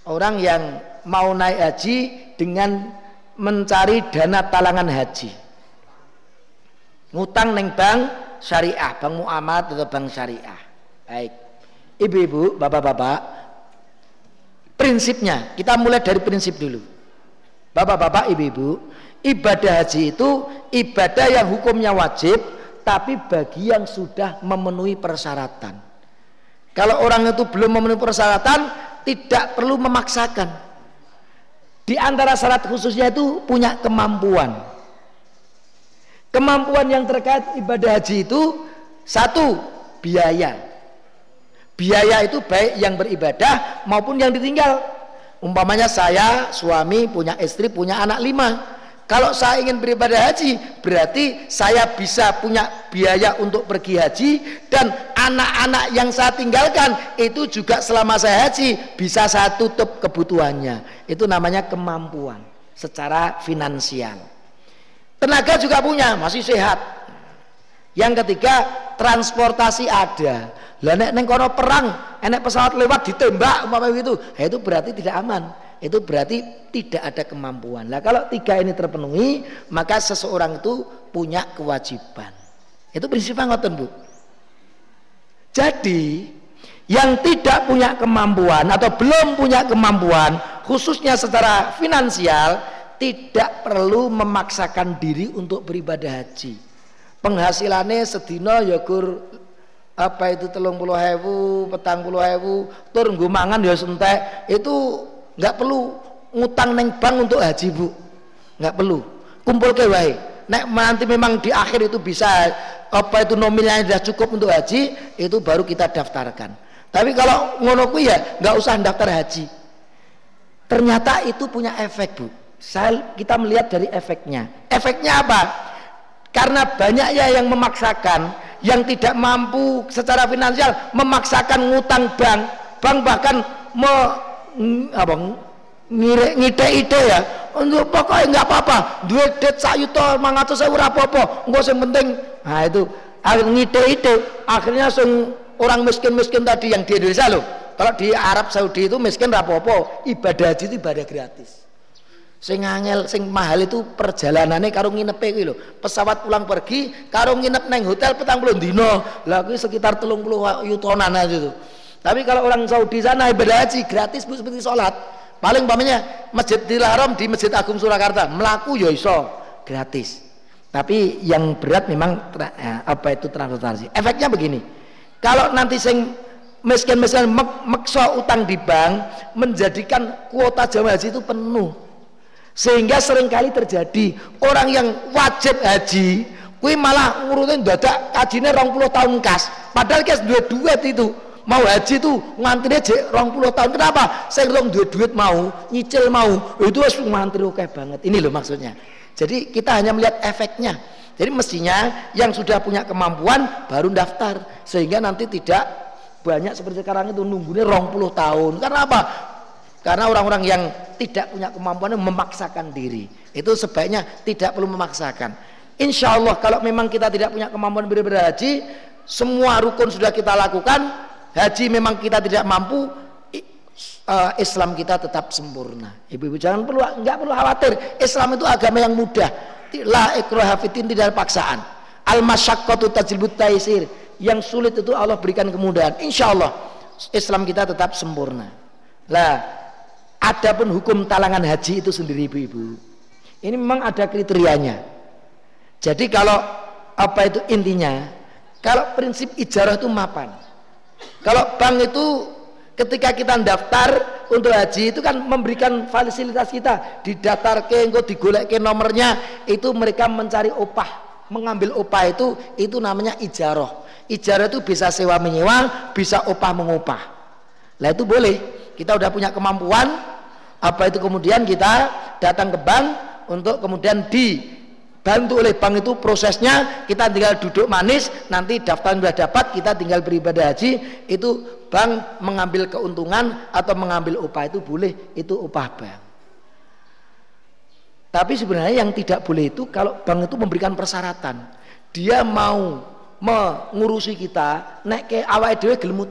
Orang yang mau naik haji dengan mencari dana talangan haji. Ngutang neng bank syariah bank muamalat atau bank syariah. Baik. Ibu-ibu bapak-bapak prinsipnya kita mulai dari prinsip dulu. Bapak-bapak ibu-ibu ibadah haji itu ibadah yang hukumnya wajib tapi bagi yang sudah memenuhi persyaratan kalau orang itu belum memenuhi persyaratan tidak perlu memaksakan di antara syarat khususnya itu punya kemampuan. Kemampuan yang terkait ibadah haji itu satu biaya. Biaya itu baik yang beribadah maupun yang ditinggal. Umpamanya saya suami punya istri punya anak lima kalau saya ingin beribadah haji, berarti saya bisa punya biaya untuk pergi haji dan anak-anak yang saya tinggalkan itu juga selama saya haji bisa saya tutup kebutuhannya. Itu namanya kemampuan secara finansial. Tenaga juga punya, masih sehat. Yang ketiga, transportasi ada. Lah nek neng kono perang, enek pesawat lewat ditembak umpama gitu, ya itu berarti tidak aman itu berarti tidak ada kemampuan. Lah kalau tiga ini terpenuhi, maka seseorang itu punya kewajiban. Itu prinsipnya ngoten, Bu. Jadi, yang tidak punya kemampuan atau belum punya kemampuan, khususnya secara finansial, tidak perlu memaksakan diri untuk beribadah haji. Penghasilannya sedina ya gur apa itu telung puluh hewu, petang puluh hewu, turun gumangan ya sentek, itu nggak perlu ngutang neng bank untuk haji bu. Nggak perlu. Kumpul ke wae. Nek nanti memang di akhir itu bisa apa itu nominalnya sudah cukup untuk haji itu baru kita daftarkan. Tapi kalau ngono ya nggak usah daftar haji. Ternyata itu punya efek bu. Saya kita melihat dari efeknya. Efeknya apa? Karena banyaknya yang memaksakan yang tidak mampu secara finansial memaksakan ngutang bank. Bank bahkan me, apa ngire ide ya. Untuk pokoknya nggak apa-apa. Duit det sak yuta mangatus saya apa-apa. Nggak yang penting nah itu. Akhir ngite ide akhirnya sing orang miskin-miskin tadi yang di Indonesia loh kalau di Arab Saudi itu miskin apa-apa. Ibadah haji itu ibadah gratis. Sing angel sing mahal itu perjalanannya karo nginep kuwi lho. Pesawat pulang pergi karo nginep neng hotel petang puluh dino lah sekitar telung puluh yutonan aja tuh tapi kalau orang Saudi sana ibadah haji gratis bu seperti sholat. Paling umpamanya Masjidil Haram di Masjid Agung Surakarta melaku ya iso gratis. Tapi yang berat memang ya, apa itu transportasi. Efeknya begini. Kalau nanti sing miskin-miskin mek mekso utang di bank menjadikan kuota jamaah haji itu penuh. Sehingga sering kali terjadi orang yang wajib haji kui malah ngurutin dadak kajine 20 tahun kas. Padahal kas dua duit itu mau haji tuh ngantri aja rong puluh tahun. Kenapa? Saya belum duit duit mau nyicil mau. Itu harus ngantri oke banget. Ini loh maksudnya. Jadi kita hanya melihat efeknya. Jadi mestinya yang sudah punya kemampuan baru daftar. Sehingga nanti tidak banyak seperti sekarang itu nunggunya rong puluh tahun. Karena apa? Karena orang-orang yang tidak punya kemampuan memaksakan diri. Itu sebaiknya tidak perlu memaksakan. Insya Allah kalau memang kita tidak punya kemampuan beribadah haji semua rukun sudah kita lakukan haji memang kita tidak mampu uh, Islam kita tetap sempurna. Ibu-ibu jangan perlu nggak perlu khawatir. Islam itu agama yang mudah. La ikraha tidak paksaan. Al masyaqqatu tajlibut taisir. Yang sulit itu Allah berikan kemudahan. Insya Allah Islam kita tetap sempurna. Lah adapun hukum talangan haji itu sendiri ibu-ibu. Ini memang ada kriterianya. Jadi kalau apa itu intinya? Kalau prinsip ijarah itu mapan kalau bank itu ketika kita daftar untuk haji itu kan memberikan fasilitas kita. Didaftar ke engko digolek ke nomornya itu mereka mencari opah mengambil opah itu itu namanya ijaroh ijarah itu bisa sewa menyewa bisa opah mengupah. Lah itu boleh. Kita udah punya kemampuan apa itu kemudian kita datang ke bank untuk kemudian di bantu oleh bank itu prosesnya kita tinggal duduk manis nanti daftar sudah dapat kita tinggal beribadah haji itu bank mengambil keuntungan atau mengambil upah itu boleh itu upah bank. Tapi sebenarnya yang tidak boleh itu kalau bank itu memberikan persyaratan. Dia mau mengurusi kita naik ke awal dewe gelem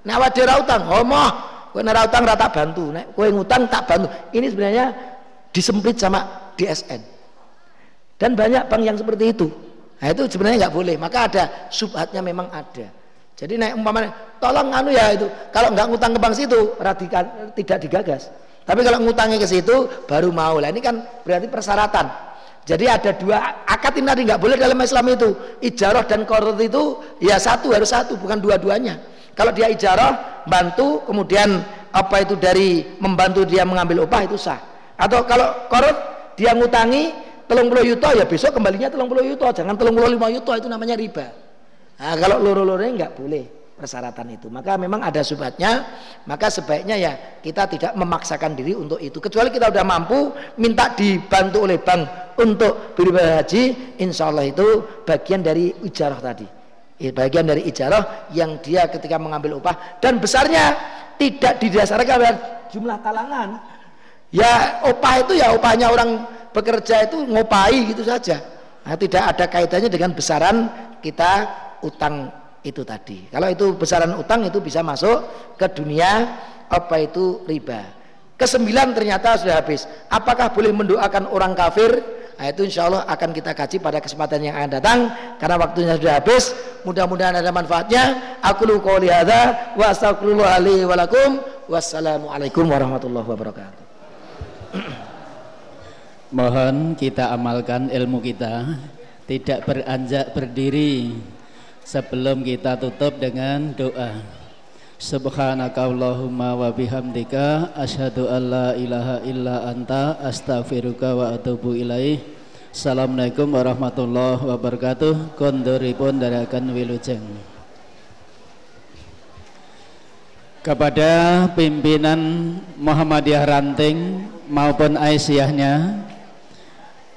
nek awal dewe utang homoh kowe nek utang rata bantu nek kowe ngutang tak bantu. Ini sebenarnya disemprit sama DSN. Dan banyak bank yang seperti itu. Nah itu sebenarnya nggak boleh. Maka ada subhatnya memang ada. Jadi naik umpamanya, tolong anu ya itu. Kalau nggak ngutang ke bank situ, radikal, tidak digagas. Tapi kalau ngutangnya ke situ, baru mau. Lah ini kan berarti persyaratan. Jadi ada dua akad ini tadi nggak boleh dalam Islam itu. Ijarah dan korot itu ya satu harus satu, bukan dua-duanya. Kalau dia ijarah, bantu, kemudian apa itu dari membantu dia mengambil upah itu sah. Atau kalau korot dia ngutangi telung puluh yuto ya besok kembalinya telung puluh yuto, jangan telung puluh lima yuto itu namanya riba. Nah, kalau loro-loronya nggak boleh persyaratan itu. Maka memang ada subhatnya, maka sebaiknya ya kita tidak memaksakan diri untuk itu. Kecuali kita sudah mampu minta dibantu oleh bank untuk beribadah haji, insya Allah itu bagian dari ijarah tadi. Bagian dari ijarah yang dia ketika mengambil upah dan besarnya tidak didasarkan pada jumlah kalangan. Ya upah itu ya upahnya orang bekerja itu ngopai gitu saja. Nah, tidak ada kaitannya dengan besaran kita utang itu tadi. Kalau itu besaran utang itu bisa masuk ke dunia apa itu riba. Kesembilan ternyata sudah habis. Apakah boleh mendoakan orang kafir? Nah, itu insya Allah akan kita kaji pada kesempatan yang akan datang karena waktunya sudah habis. Mudah-mudahan ada manfaatnya. Aku lu qouli hadza wa. Wassalamualaikum warahmatullahi wabarakatuh. Mohon kita amalkan ilmu kita, tidak beranjak berdiri sebelum kita tutup dengan doa. Subhanaka Allahumma wa bihamdika asyhadu an la ilaha illa anta astaghfiruka wa atubu ilaih. Assalamualaikum warahmatullahi wabarakatuh. Kondoripun darakan wilujeng kepada pimpinan Muhammadiyah Ranting maupun Aisyahnya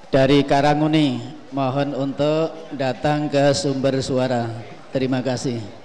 dari Karanguni mohon untuk datang ke sumber suara. Terima kasih.